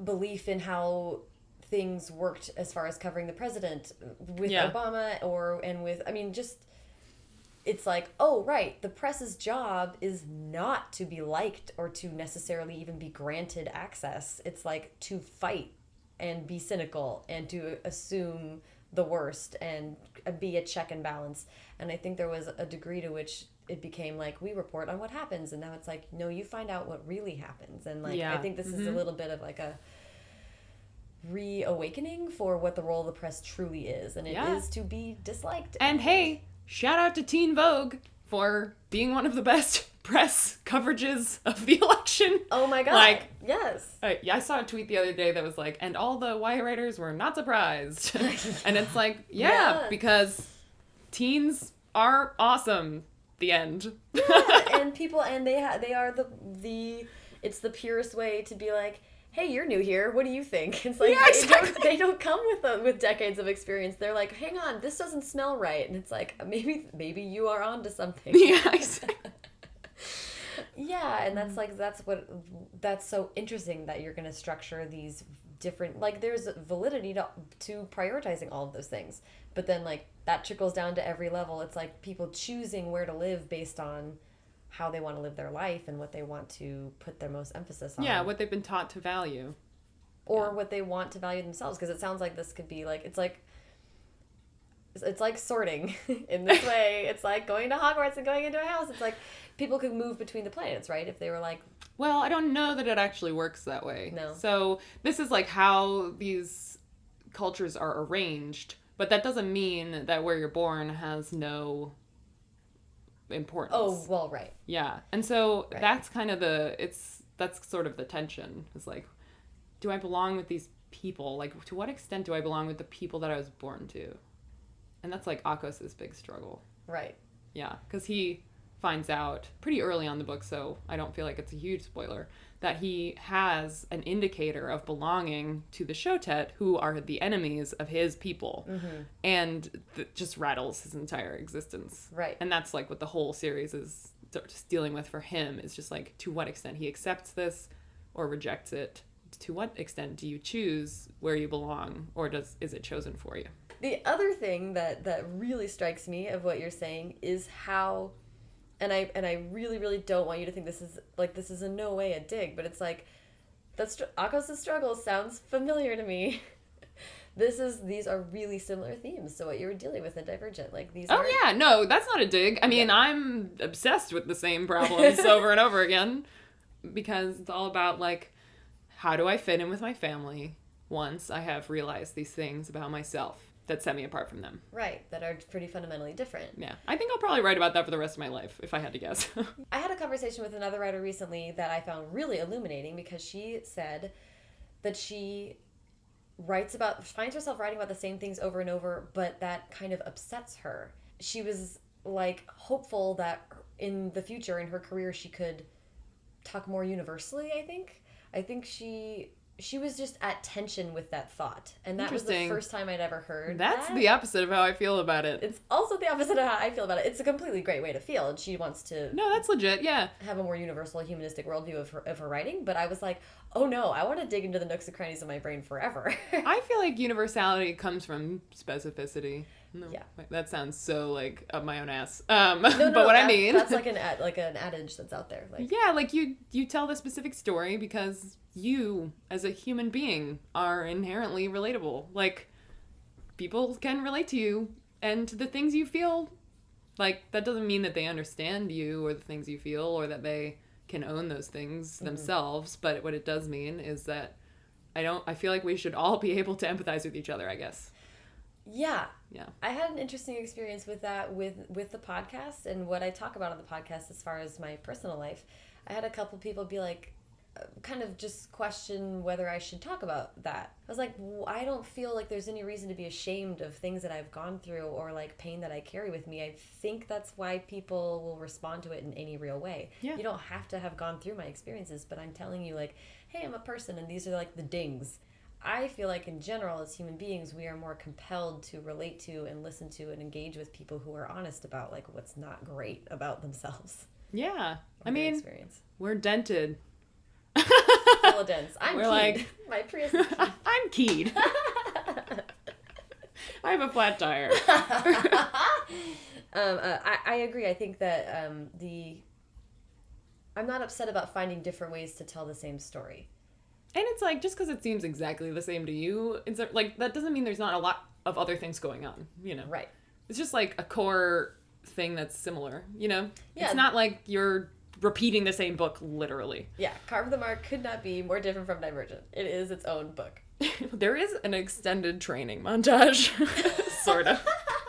belief in how things worked as far as covering the president with Yeah. Obama or and with I mean just it's like oh right the press's job is not to be liked or to necessarily even be granted access. It's like to fight and be cynical and to assume the worst and be a check and balance. And i think there was a degree to which it became like we report on what happens. And now it's like no you find out what really happens. And like i think this is a mm-hmm. little bit of like a reawakening for what the role of the press truly is. And it is Yeah. to be disliked And hey, shout out to Teen Vogue for being one of the best press coverages of the election. oh my god Like- yes yeah, I saw a tweet the other day that was like, and all the YA writers were not surprised. and it's like, yeah, Yeah. because teens are awesome. The end. and people and they ha- they are the the it's the purest way to be like hey you're new here. What do you think? It's like Yeah, they, don't, they don't come with a, with decades of experience. They're like hang on this doesn't smell right. And it's like maybe maybe you are onto something. Yeah, exactly. yeah and that's mm. like that's what that's so interesting that you're going to structure these different like there's validity to, to prioritizing all of those things. But then like that trickles down to every level. It's like people choosing where to live based on how they want to live their life and what they want to put their most emphasis on Yeah, what they've been taught to value. or yeah. what they want to value themselves because it sounds like this could be like it's like it's- it's like sorting in this way it's like going to hogwarts and going into a house it's like people could move between the planets right if they were like Well, I don't know that it actually works that way. No. So this is like how these cultures are arranged, but that doesn't mean that where you're born has no importance. oh well right Yeah. And so Right. that's kind of the it's that's sort of the tension. Is like do I belong with these people? Like to what extent do I belong with the people that I was born to? And that's like Akos's big struggle. right Yeah, cuz he finds out pretty early on the book, so I don't feel like it's a huge spoiler, that he has an indicator of belonging to the Shotet, who are the enemies of his people. Mm-hmm. And th- just rattles his entire existence. Right. And that's like what the whole series is just dealing with for him is just like to what extent he accepts this or rejects it. To what extent do you choose where you belong or does is it chosen for you? The other thing that that really strikes me of what you're saying is how and I and I really really don't want you to think this is like this is in no way a dig, but it's like that's Akos' struggle sounds familiar to me. this is these are really similar themes to what you were dealing with in Divergent. Like these oh are yeah no that's not a dig i mean i'm obsessed with the same problems over and over again because it's all about like how do i fit in with my family once i have realized these things about myself that set me apart from them right that are pretty fundamentally different. yeah i think i'll probably write about that for the rest of my life if i had to guess I had a conversation with another writer recently that I found really illuminating because she said that she writes about finds herself writing about the same things over and over, but that kind of upsets her. She was like hopeful that in the future in her career she could talk more universally, I think. I think she she was just at tension with that thought. And that was the first time I'd ever heard. That's that. the opposite of how I feel about it. It's also the opposite of how I feel about it. It's a completely great way to feel, and she wants to no, that's legit. Yeah. have a more universal humanistic worldview of her, of her writing, but I was like, oh no, I want to dig into the nooks and crannies of my brain forever. I feel like universality comes from specificity. No, Yeah. that sounds so like up my own ass. Um, no, no, but what I mean, that's like an ad, like an adage that's out there. Like, yeah, like you you tell the specific story because you as a human being are inherently relatable. Like people can relate to you and to the things you feel. Like that doesn't mean that they understand you or the things you feel or that they can own those things themselves, but what it does mean is that I don't I feel like we should all be able to empathize with each other, I guess. Yeah. Yeah. I had an interesting experience with that with with the podcast and what I talk about on the podcast as far as my personal life. I had a couple people be like uh, kind of just question whether I should talk about that. I was like, "W- I don't feel like there's any reason to be ashamed of things that I've gone through or like pain that I carry with me. I think that's why people will respond to it in any real way. Yeah. You don't have to have gone through my experiences, but I'm telling you like, hey, I'm a person and these are like the dings. I feel like in general, as human beings, we are more compelled to relate to and listen to and engage with people who are honest about like what's not great about themselves. Yeah. I mean, experience. we're dented. Full of dents. I'm We're keyed. like- my Prius. I'm keyed. I have a flat tire. um, uh, I, I agree. I think that um, the I'm not upset about finding different ways to tell the same story. And it's like just because it seems exactly the same to you, it's like that doesn't mean there's not a lot of other things going on. You know, Right. it's just like a core thing that's similar. You know, Yeah. it's not like you're repeating the same book literally. Yeah. Carve the Mark could not be more different from Divergent. It is its own book. there is an extended training montage, sort of,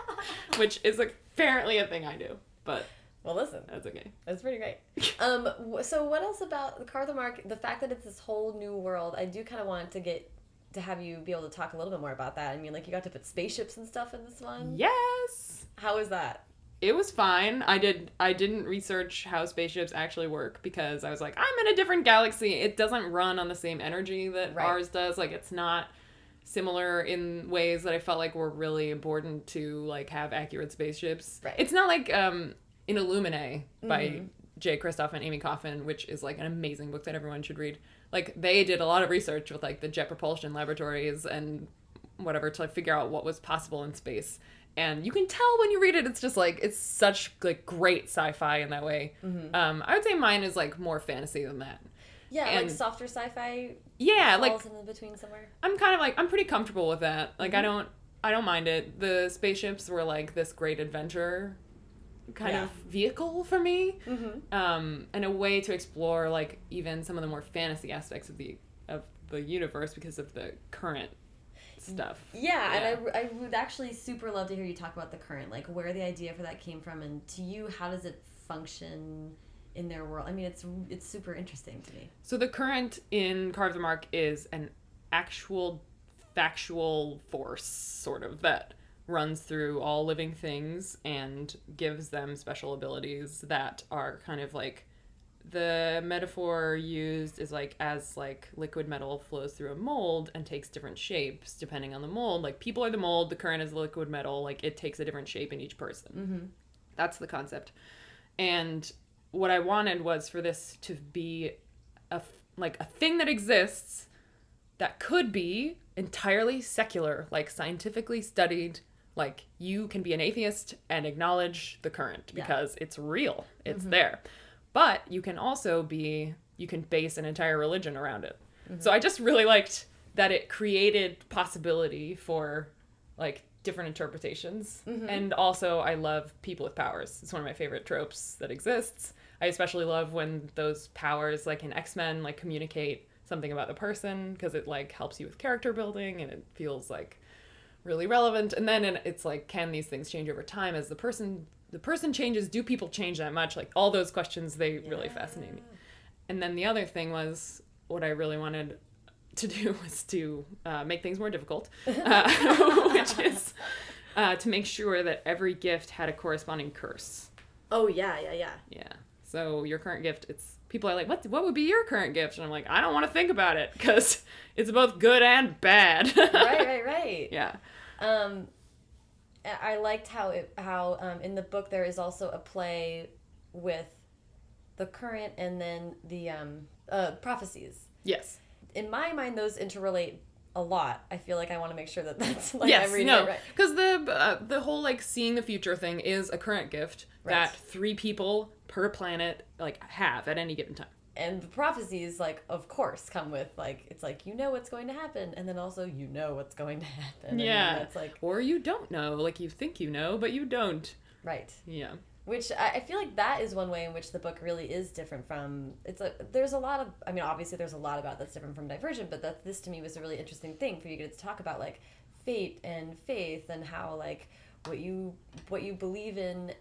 which is apparently a thing I do, but Well, listen. that's okay. That's pretty great. Um, so what else about the Carve the Mark? The fact that it's this whole new world, I do kind of want to get to have you be able to talk a little bit more about that. I mean, like you got to put spaceships and stuff in this one. Yes. How was that? it was fine. I did I didn't research how spaceships actually work because I was like, I'm in a different galaxy. It doesn't run on the same energy that Right. ours does. Like it's not similar in ways that I felt like were really important to like have accurate spaceships. Right. It's not like um in Illuminae by mm-hmm. Jay Kristoff and Amie Kaufman, which is like an amazing book that everyone should read. Like they did a lot of research with like the Jet Propulsion Laboratories and whatever to like, figure out what was possible in space. And you can tell when you read it, it's just like it's such like great sci-fi in that way. Mm-hmm. Um, I would say mine is like more fantasy than that. Yeah, like And- softer sci-fi. Yeah, like in between somewhere. I'm kind of like I'm pretty comfortable with that. Like I mm-hmm. don't I don't mind it. The spaceships were like this great adventure kind Yeah. of vehicle for me. Mm-hmm. Um and a way to explore like even some of the more fantasy aspects of the of the universe because of the current stuff. Yeah, and I, I would actually super love to hear you talk about the current, like where the idea for that came from, and to you, how does it function in their world? I mean, it's it's super interesting to me. So the current in Carve the Mark is an actual factual force, sort of, that runs through all living things and gives them special abilities that are kind of like the metaphor used is like as like liquid metal flows through a mold and takes different shapes depending on the mold like people are the mold the current is the liquid metal like it takes a different shape in each person Mm-hmm. that's the concept. And what I wanted was for this to be a like a thing that exists that could be entirely secular, like scientifically studied. Like you can be an atheist and acknowledge the current Yeah. because it's real. It's mm-hmm. there. But you can also be you can base an entire religion around it. Mm-hmm. So I just really liked that it created possibility for like different interpretations. Mm-hmm. And also I love people with powers. It's one of my favorite tropes that exists. I especially love when those powers like in X-Men like communicate something about the person because it like helps you with character building and it feels like really relevant. And then it's like can these things change over time? As the person the person changes do people change that much? Like all those questions they really fascinate me. And then the other thing was what i really wanted to do was to uh, make things more difficult uh, which is uh, to make sure that every gift had a corresponding curse. Oh yeah, yeah, yeah. yeah. So your current gift it's people are like what what would be your current gift? And i'm like i don't want to think about it because it's both good and bad. Right, right, right. yeah Um, I liked how it how um, in the book there is also a play with the current and then the um, uh, prophecies. yes In my mind, those interrelate a lot. I feel like I want to make sure that that's like yes, I'm reading no, it right. because the uh, the whole like seeing the future thing is a current gift Right. that three people per planet like have at any given time. And the prophecies, like, of course, come with like it's like you know what's going to happen, and then also you know what's going to happen. Yeah. it's like Or you don't know, like you think you know, but you don't. right. Yeah, which I, I feel like that is one way in which the book really is different from it's a there's a lot of i mean obviously there's a lot about that's different from divergent but that this to me was a really interesting thing for you to talk about like fate and faith and how like what you what you believe in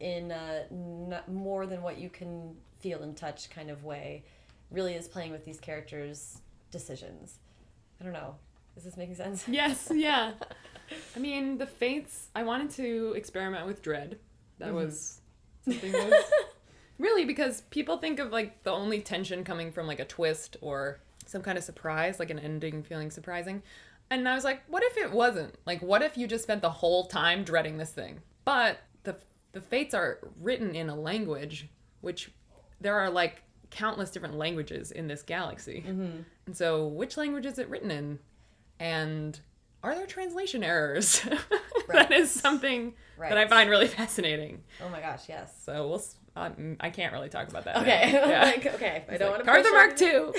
in a n- more than what you can feel and touch kind of way really is playing with these characters decisions i don't know is this making sense Yes, yeah. I mean, the fates. I wanted to experiment with dread. That Mhm. was something that was really because people think of like the only tension coming from like a twist or some kind of surprise, like an ending feeling surprising. And I was like, what if it wasn't? Like, what if you just spent the whole time dreading this thing? But the the fates are written in a language which there are like countless different languages in this galaxy. mm-hmm. And so, which language is it written in? And are there translation errors? Right. that is something that I find really fascinating. oh my gosh yes So we'll. Um, I can't really talk about that. Okay. Yeah. like, okay. I don't like, want to. Carve the Mark Two.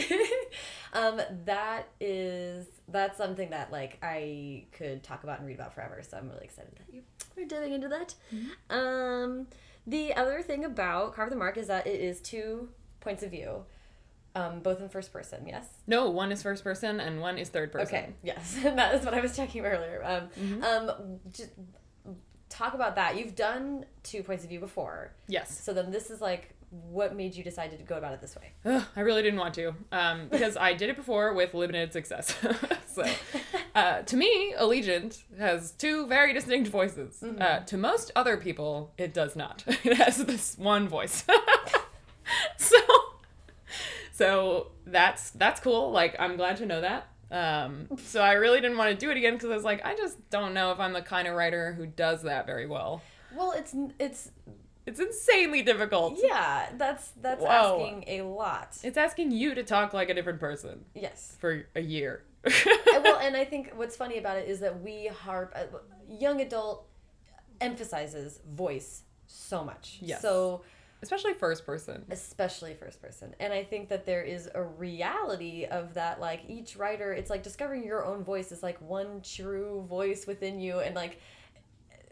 um, that is that's something that like I could talk about and read about forever. So I'm really excited that you are diving into that. Mm-hmm. Um, the other thing about Carve the Mark is that it is two points of view, um, both in first person. Yes. No, one is first person and one is third person. Okay. Yes, that is what I was checking earlier. Um, Mm-hmm. um, just talk about that. You've done two points of view before, Yes. so then this is like what made you decide to go about it this way. Ugh, I really didn't want to um, because I did it before with limited success. so, uh, to me, Allegiant has two very distinct voices. Uh, to most other people, it does not. It has this one voice. so, so that's that's cool. Like, I'm glad to know that. Um, so I really didn't want to do it again because I was like, I just don't know if I'm the kind of writer who does that very well. Well, it's it's It's insanely difficult. Yeah, that's that's Whoa. asking a lot. It's asking you to talk like a different person Yes. for a year. And, well, and I think what's funny about it is that we harp uh, young adult emphasizes voice so much. Yes. So Especially first person. especially first person. And I think that there is a reality of that like each writer it's like discovering your own voice is like one true voice within you and like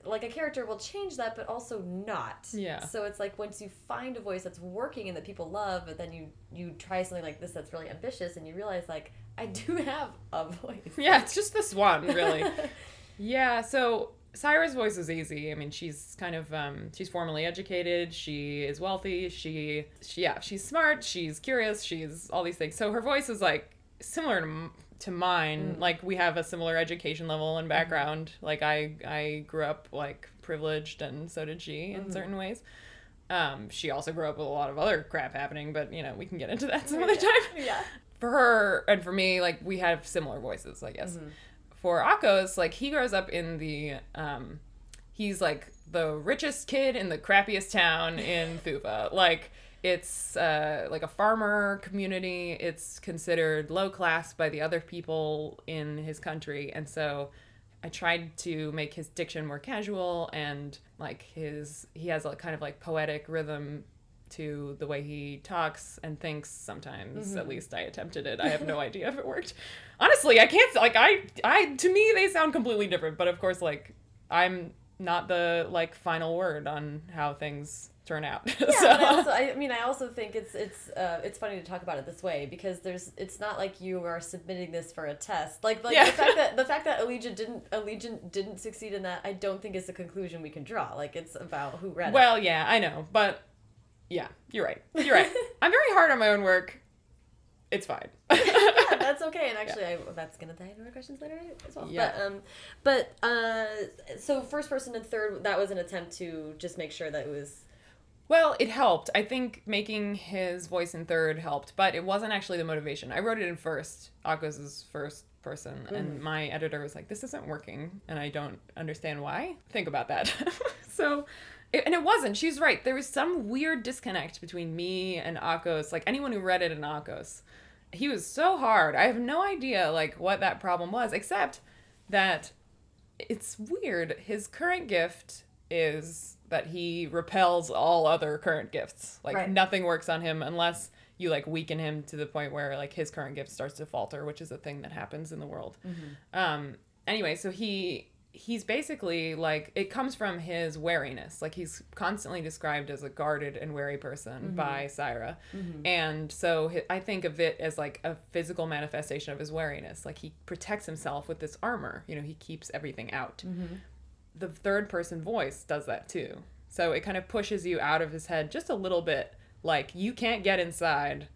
like a character will change that but also not Yeah. so it's like once you find a voice that's working and that people love but then you you try something like this that's really ambitious and you realize like i do have a voice Yeah, it's just this one, really. yeah, so Cyra's voice is easy. I mean, she's kind of um she's formally educated, she is wealthy, she, she yeah, she's smart, she's curious, she's all these things. So her voice is like similar to to mine. Like we have a similar education level and background. Like I I grew up like privileged and so did she in certain ways. Um, she also grew up with a lot of other crap happening, but you know, we can get into that some other time yeah for her and for me, like we have similar voices, I guess. For Akos, like he grows up in the um he's like the richest kid in the crappiest town in Thuvhe. Like it's uh, like a farmer community. It's considered low class by the other people in his country, and so I tried to make his diction more casual and like his he has a kind of like poetic rhythm to the way he talks and thinks sometimes. At least i attempted it. I have no idea if it worked. Honestly i can't like i i to me they sound completely different. But of course like i'm not the like final word on how things turn out Yeah, so also, I mean, I also think it's it's uh, it's funny to talk about it this way because there's it's not like you are submitting this for a test. Like like Yeah. the fact that the fact that Allegiant didn't Allegiant didn't succeed in that, I don't think is a conclusion we can draw. Like it's about who read it. well yeah i know but yeah you're right you're right i'm very hard on my own work it's fine yeah, that's okay. And actually, I, that's gonna tie into our questions later as well. Yeah. But um, but uh, so first person and third, that was an attempt to just make sure that it was Well, it helped. I think making his voice in third helped, but it wasn't actually the motivation. I wrote it in first. Akos' first person, and mm. my editor was like, "This isn't working," and I don't understand why. Think about that. so, it, and it wasn't. She's right. There was some weird disconnect between me and Akos. Like anyone who read it in Akos, he was so hard. I have no idea like what that problem was, except that it's weird. His current gift is that he repels all other current gifts. Like Right. nothing works on him unless you like weaken him to the point where like his current gift starts to falter, which is a thing that happens in the world. Mm-hmm. Um anyway, so he he's basically like it comes from his wariness. Like he's constantly described as a guarded and wary person mm-hmm. by Cyra. Mm-hmm. And so I think of it as like a physical manifestation of his wariness. Like he protects himself with this armor. You know he keeps everything out the third person voice does that too. So it kind of pushes you out of his head just a little bit like you can't get inside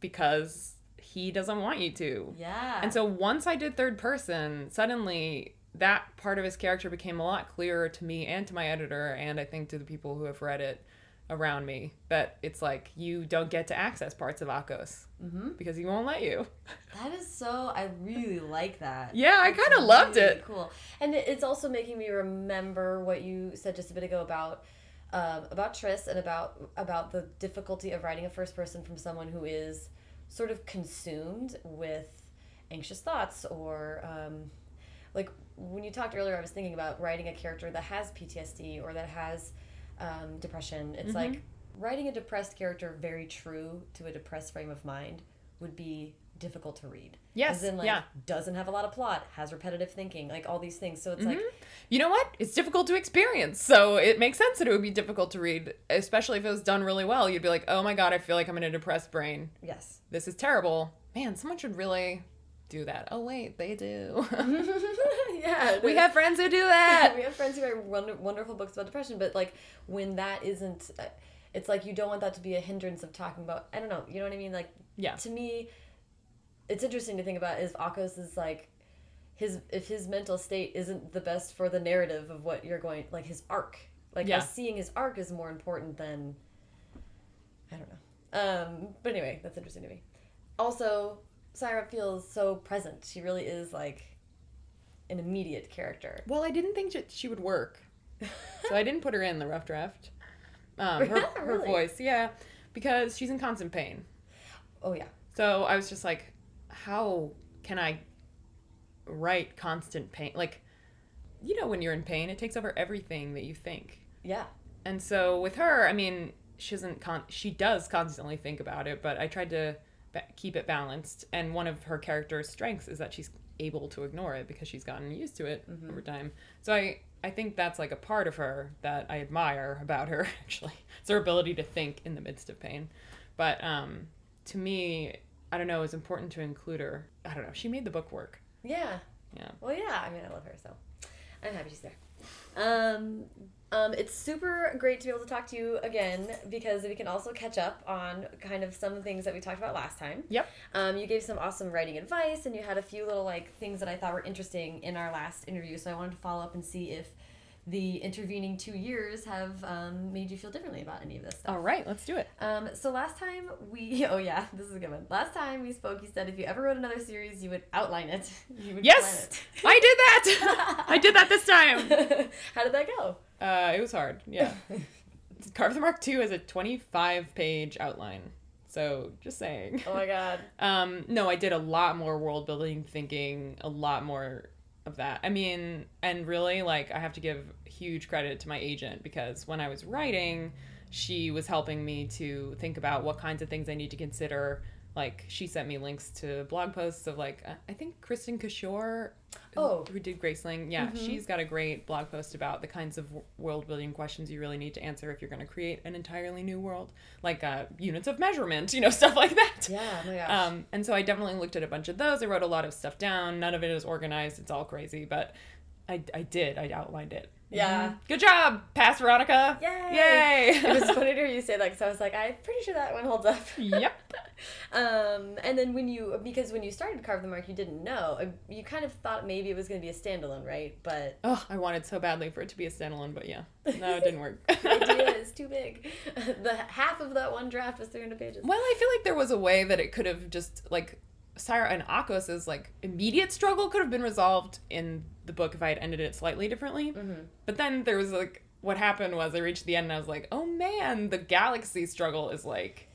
because he doesn't want you to. Yeah. and so once I did third person, suddenly that part of his character became a lot clearer to me and to my editor, and I think to the people who have read it around me. That it's like you don't get to access parts of Akos because he won't let you. That is so. I really like that. Yeah, I kinda loved it. Cool, and it's also making me remember what you said just a bit ago about um, about Tris and about about the difficulty of writing a first person from someone who is sort of consumed with anxious thoughts or um, like when you talked earlier, I was thinking about writing a character that has PTSD or that has um, depression. It's like writing a depressed character very true to a depressed frame of mind would be difficult to read. Yes, As in, like, yeah. doesn't have a lot of plot, has repetitive thinking, like all these things. So it's like, You know what? It's difficult to experience, so it makes sense that it would be difficult to read, especially if it was done really well. You'd be like, "Oh my god, I feel like I'm in a depressed brain. yes. This is terrible." Man, someone should really do that. Oh wait, they do. yeah. we have friends who do that. we have friends who write wonder- wonderful books about depression, but like when that isn't, uh, it's like you don't want that to be a hindrance of talking about. I don't know. You know what I mean? Like Yeah. to me, it's interesting to think about is Akos is like his if his mental state isn't the best for the narrative of what you're going like his arc. Like Yeah. seeing his arc is more important than I don't know. Um, but anyway, that's interesting to me. Also, Cyra feels so present. She really is like an immediate character. Well, I didn't think that she would work, so I didn't put her in the rough draft. Um, her, her voice, yeah, because she's in constant pain. Oh yeah. So I was just like, how can I write constant pain? Like, you know, when you're in pain, it takes over everything that you think. Yeah. And so with her, I mean, she doesn't con- she does constantly think about it, but I tried to keep it balanced. And one of her character's strengths is that she's able to ignore it because she's gotten used to it over time. So I I think that's like a part of her that I admire about her actually. It's her ability to think in the midst of pain. But um to me, I don't know, it's important to include her. I don't know. She made the book work. Yeah. Yeah. Well, yeah. I mean, I love her, so I'm happy she's there. Um, um, it's super great to be able to talk to you again because we can also catch up on kind of some things that we talked about last time. Yep. Um, you gave some awesome writing advice, and you had a few little like things that I thought were interesting in our last interview. So I wanted to follow up and see if the intervening two years have um, made you feel differently about any of this stuff. All right, let's do it. Um, so last time we, oh yeah, this is a good one. Last time we spoke, you said if you ever wrote another series, you would outline it. You would Yes, I did that. I did that this time. How did that go? Uh, it was hard. Yeah. Carve the Mark Two has a 25 page outline. So just saying. Oh my god. Um, no, I did a lot more world building thinking, a lot more of that. I mean, and really, like, I have to give huge credit to my agent because when I was writing, she was helping me to think about what kinds of things I need to consider. Like, she sent me links to blog posts of, like, uh, I think Kristin Cashore, Oh. who did Graceling. Yeah, she's got a great blog post about the kinds of world building questions you really need to answer if you're going to create an entirely new world, like uh, units of measurement, you know, stuff like that. Yeah, oh my gosh. Um, and so I definitely looked at a bunch of those. I wrote a lot of stuff down. None of it is organized. It's all crazy, but I, I did. I outlined it. Yeah. Mhm. Good job, Pass Veronica. Yay! Yay! it was funny to hear you say that because I was like, I'm pretty sure that one holds up. yep. Um, and then when you, because when you started Carve the Mark, you didn't know. Uh, You kind of thought maybe it was going to be a standalone, right? But Oh, I wanted so badly for it to be a standalone, but yeah, no, it didn't work. the idea is too big. The half of that one draft was 300 pages. Well, I feel like there was a way that it could have just like Cyra and Akos's like immediate struggle could have been resolved in the book if I had ended it slightly differently. Mm-hmm. But then there was like what happened was I reached the end and I was like, oh man, the galaxy struggle is like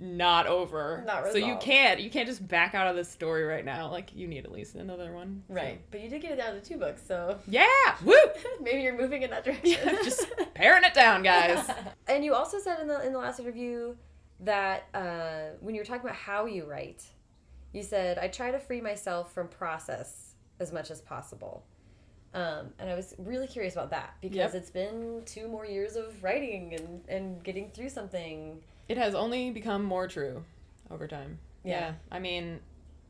not over. Not so you can't you can't just back out of this story right now. Like you need at least another one. So- Right. But you did get it down to two books, so Yeah. Woo. maybe you're moving in that direction. Yeah, just paring it down, guys. and you also said in the in the last interview that uh, when you were talking about how you write, you said I try to free myself from process as much as possible. Um, and I was really curious about that because Yep. it's been two more years of writing and, and getting through something. It has only become more true over time. Yeah. I mean,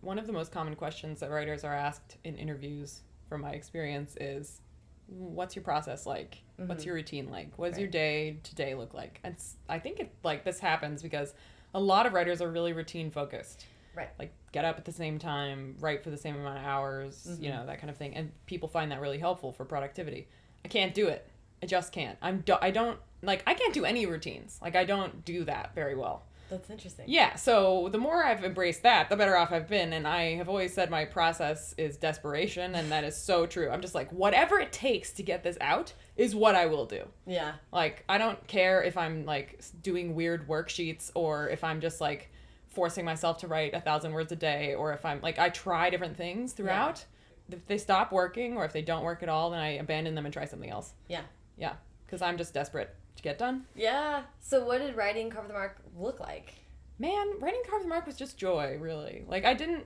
one of the most common questions that writers are asked in interviews, from my experience, is what's your process like? What's your routine like? What does your day to day look like? And I think it like this happens because a lot of writers are really routine focused. Right. Like get up at the same time, write for the same amount of hours, you mm-hmm. know, that kind of thing. And people find that really helpful for productivity. I can't do it. I just can't. I'm do- I don't like I can't do any routines. Like I don't do that very well. That's interesting. Yeah, so the more I've embraced that, the better off I've been. And I have always said my process is desperation, and that is so true. I'm just like, whatever it takes to get this out is what I will do. Yeah. Like, I don't care if I'm like doing weird worksheets or if I'm just like forcing myself to write a thousand words a day or if I'm like, I try different things throughout. If they stop working or if they don't work at all, then I abandon them and try something else. Yeah. Yeah, because I'm just desperate to get done. Yeah. So what did writing Carve the Mark look like? man, writing Carve the Mark was just joy, really. Like I didn't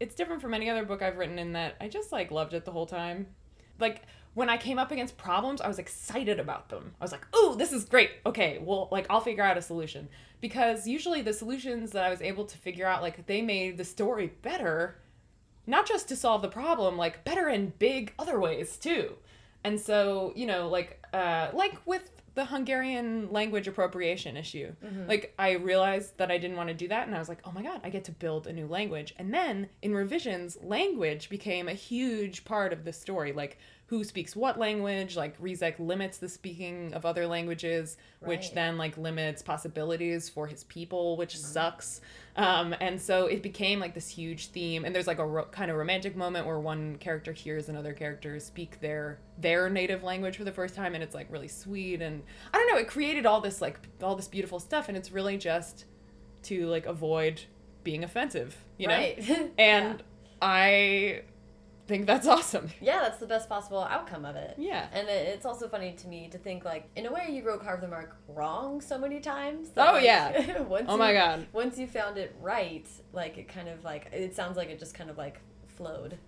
it's different from any other book I've written in that I just like loved it the whole time. Like when I came up against problems, I was excited about them. I was like, "Oh, this is great. Okay, well, like I'll figure out a solution." Because usually the solutions that I was able to figure out like they made the story better, not just to solve the problem, like better in big other ways too. And so, you know, like uh like with the Hungarian language appropriation issue. Mm-hmm. Like I realized that I didn't want to do that and I was like, "Oh my god, I get to build a new language." And then in revisions, language became a huge part of the story. Like who speaks what language? Like Ryzek limits the speaking of other languages, which then like limits possibilities for his people, which sucks. Um, and so it became like this huge theme. And there's like a ro- kind of romantic moment where one character hears another character speak their their native language for the first time, and it's like really sweet. And I don't know, it created all this like all this beautiful stuff, and it's really just to like avoid being offensive, you know. Right. And I think that's awesome. yeah, that's the best possible outcome of it. Yeah. And it, it's also funny to me to think like, in a way, you wrote Carve the Mark wrong so many times. Oh, like, yeah. once Oh my you- God. Once you found it right, like it kind of like it sounds like it just kind of like flowed.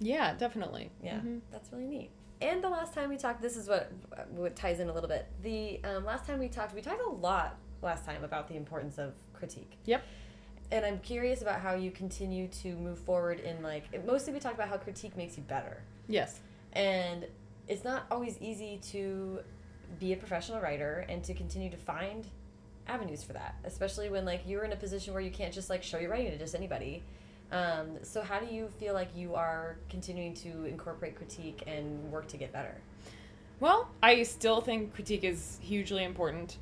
Yeah, definitely. Yeah, Mhm. that's really neat. And the last time we talked, this is what what ties in a little bit. The um, last time we talked, we talked a lot last time about the importance of critique. Yep. And I'm curious about how you continue to move forward in like mostly we talk about how critique makes you better. Yes. And it's not always easy to be a professional writer and to continue to find avenues for that, especially when like you're in a position where you can't just like show your writing to just anybody. Um, so how do you feel like you are continuing to incorporate critique and work to get better? Well, I still think critique is hugely important.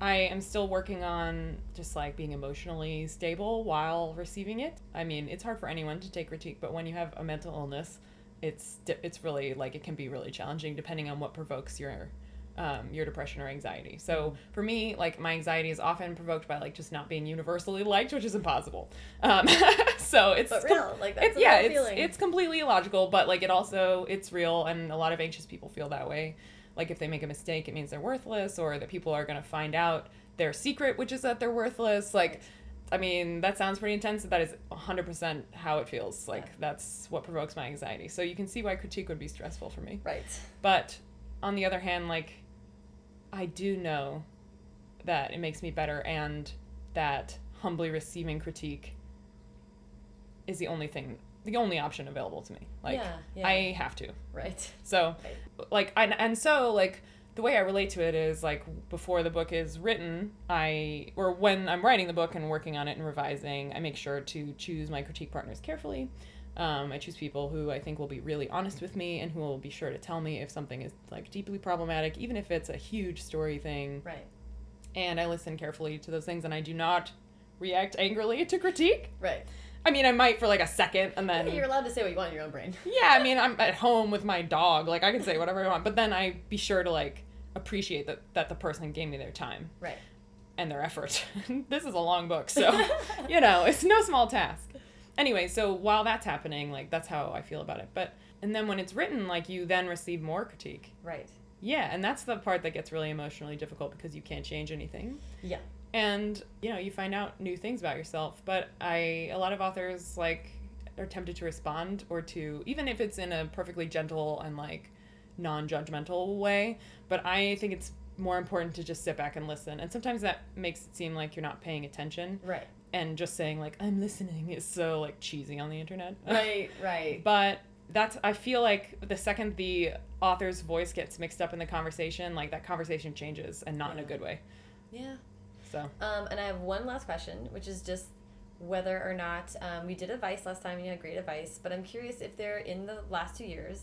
I am still working on just like being emotionally stable while receiving it. I mean, it's hard for anyone to take critique, but when you have a mental illness, it's it's really like it can be really challenging depending on what provokes your um, your depression or anxiety. So for me, like my anxiety is often provoked by like just not being universally liked, which is impossible. Um, so it's But real, like, that's it's, a yeah, it's feeling. it's completely illogical, but like it also it's real, and a lot of anxious people feel that way. Like if they make a mistake, it means they're worthless, or that people are gonna find out their secret, which is that they're worthless. Like, I mean, that sounds pretty intense. But that is 100% how it feels. Like Yeah. that's what provokes my anxiety. So you can see why critique would be stressful for me. Right. But on the other hand, like I do know that it makes me better and that humbly receiving critique is the only thing the only option available to me. Like Yeah, yeah. I have to. Right. So Right. like I, and so like the way I relate to it is like before the book is written, I or when I'm writing the book and working on it and revising, I make sure to choose my critique partners carefully. Um, I choose people who I think will be really honest with me and who will be sure to tell me if something is like deeply problematic, even if it's a huge story thing. Right. And I listen carefully to those things, and I do not react angrily to critique. Right. I mean, I might for like a second, and then Yeah, you're allowed to say what you want in your own brain. yeah, I mean, I'm at home with my dog. Like, I can say whatever I want, but then I be sure to like appreciate that that the person gave me their time Right. and their effort. this is a long book, so you know, it's no small task. Anyway, so while that's happening, like that's how I feel about it. But and then when it's written, like you then receive more critique. Right. Yeah, and that's the part that gets really emotionally difficult because you can't change anything Yeah. And you know you find out new things about yourself but i a lot of authors like are tempted to respond or to even if it's in a perfectly gentle and like non-judgmental way. But I think it's more important to just sit back and listen. And sometimes that makes it seem like you're not paying attention. Right. And just saying like I'm listening is so like cheesy on the internet. Right. Right. but that's I feel like the second the author's voice gets mixed up in the conversation, like that conversation changes and not in a good way. yeah. So Um, and I have one last question, which is just whether or not um, we did advice last time and you had great advice, but I'm curious if there in the last two years,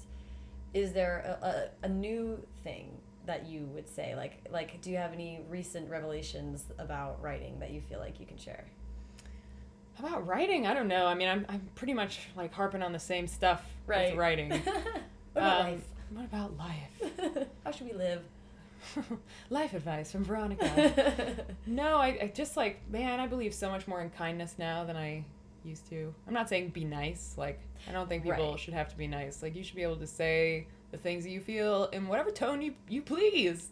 is there a, a, a new thing that you would say? Like, like, do you have any recent revelations about writing that you feel like you can share? About writing? I don't know. I mean, I'm, I'm pretty much like harping on the same stuff Right. with writing. what about Um, What about life? life? How should we live? life advice from Veronica. no, I, I just like, man, I believe so much more in kindness now than I used to. I'm not saying be nice. Like, I don't think people Right. should have to be nice. Like, you should be able to say the things that you feel in whatever tone you, you please.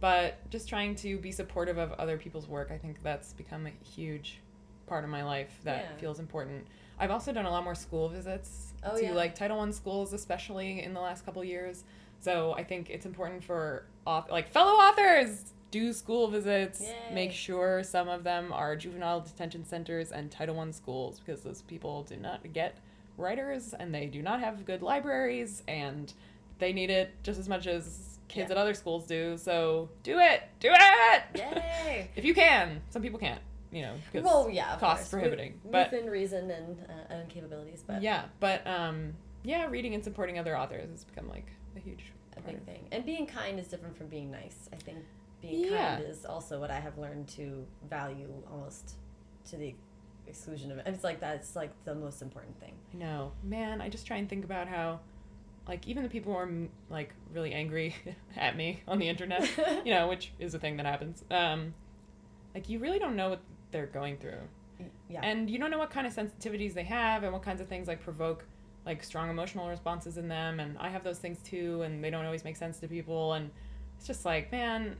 But just trying to be supportive of other people's work, I think that's become a huge part of my life that Yeah. feels important. I've also done a lot more school visits Oh, to yeah. like Title One schools, especially in the last couple years. So I think it's important for auth- like fellow authors do school visits. Yay. Make sure some of them are juvenile detention centers and Title One schools because those people do not get writers and they do not have good libraries and they need it just as much as kids Yeah. at other schools do. So do it, do it. Yay! if you can, some people can't. You know, because Well, yeah, cost prohibiting. With- but within reason and uh, and capabilities, but yeah, but um, yeah, reading and supporting other authors has become like a huge a big thing. And being kind is different from being nice. I think being Yeah. kind is also what I have learned to value almost to the exclusion of it. And it's like that's like the most important thing. I know, man. I just try and think about how, like, even the people who are like really angry at me on the internet, you know, which is a thing that happens. Um, like you really don't know what they're going through, Yeah. and you don't know what kind of sensitivities they have, and what kinds of things like provoke like strong emotional responses in them. And I have those things too, and they don't always make sense to people. And it's just like, man,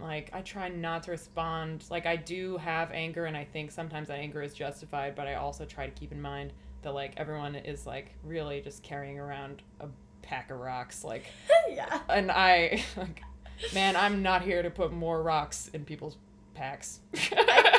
like I try not to respond. Like I do have anger, and I think sometimes that anger is justified, but I also try to keep in mind that like everyone is like really just carrying around a pack of rocks, like, yeah. and I, like, man, I'm not here to put more rocks in people's packs. I, I, really, I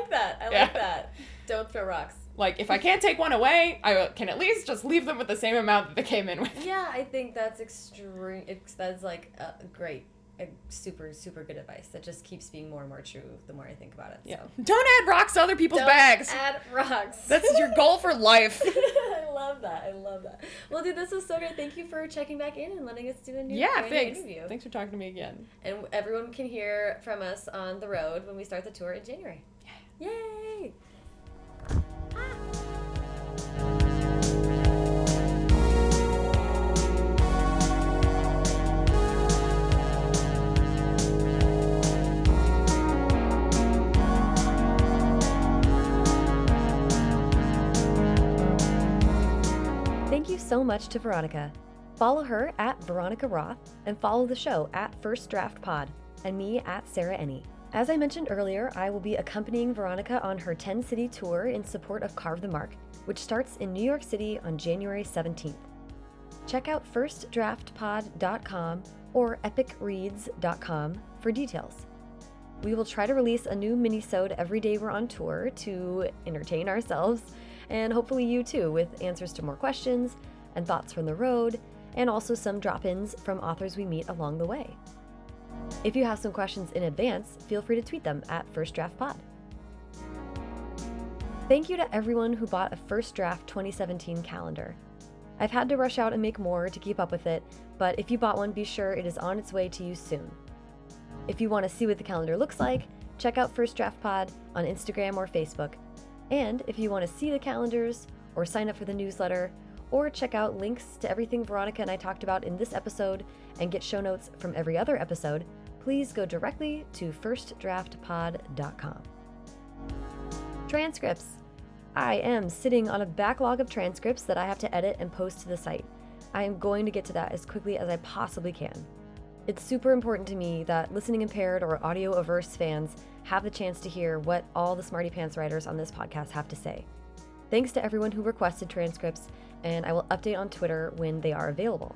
like that. I Yeah. like that. Don't throw rocks. like if I can't take one away, I can at least just leave them with the same amount that they came in with. Yeah, I think that's extreme. That's like uh, great, a super super good advice. That just keeps being more and more true the more I think about it. Yeah. So. Don't add rocks to other people's Don't bags. add rocks. That's your goal for life. I love that. I love that. Well, dude, this was so great. Thank you for checking back in and letting us do a new, Yeah, thanks. interview. Thanks for talking to me again. And everyone can hear from us on the road when we start the tour in January. Yay! Thank you so much to Veronica. Follow her at Veronica Roth and follow the show at First Draft Pod and me at Sarah Enni. As I mentioned earlier, I will be accompanying Veronica on her 10 city tour in support of Carve the Mark, which starts in New York City on January 17th. Check out firstdraftpod.com or epicreads.com for details. We will try to release a new mini-sode every day we're on tour to entertain ourselves and hopefully you too with answers to more questions and thoughts from the road and also some drop-ins from authors we meet along the way. If you have some questions in advance, feel free to tweet them at First Draft Pod. Thank you to everyone who bought a First Draft 2017 calendar. I've had to rush out and make more to keep up with it, but if you bought one, be sure it is on its way to you soon. If you want to see what the calendar looks like, check out First Draft Pod on Instagram or Facebook. And if you want to see the calendars, or sign up for the newsletter, or check out links to everything Veronica and I talked about in this episode and get show notes from every other episode, please go directly to firstdraftpod.com. Transcripts. I am sitting on a backlog of transcripts that I have to edit and post to the site. I am going to get to that as quickly as I possibly can. It's super important to me that listening impaired or audio averse fans have the chance to hear what all the Smarty Pants writers on this podcast have to say. Thanks to everyone who requested transcripts, and I will update on Twitter when they are available.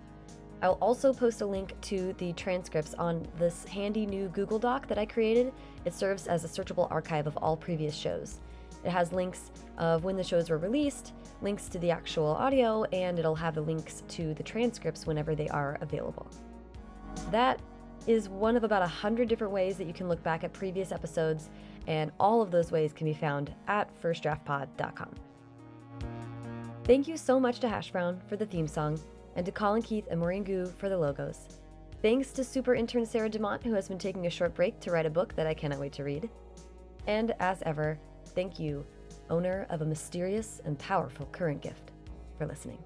I'll also post a link to the transcripts on this handy new Google Doc that I created. It serves as a searchable archive of all previous shows. It has links of when the shows were released, links to the actual audio, and it'll have the links to the transcripts whenever they are available. That is one of about a hundred different ways that you can look back at previous episodes, and all of those ways can be found at firstdraftpod.com. Thank you so much to Hash Brown for the theme song, and to Colin Keith and Maureen Gu for the logos. Thanks to super intern Sarah DeMont, who has been taking a short break to write a book that I cannot wait to read. And as ever, thank you, owner of a mysterious and powerful current gift, for listening.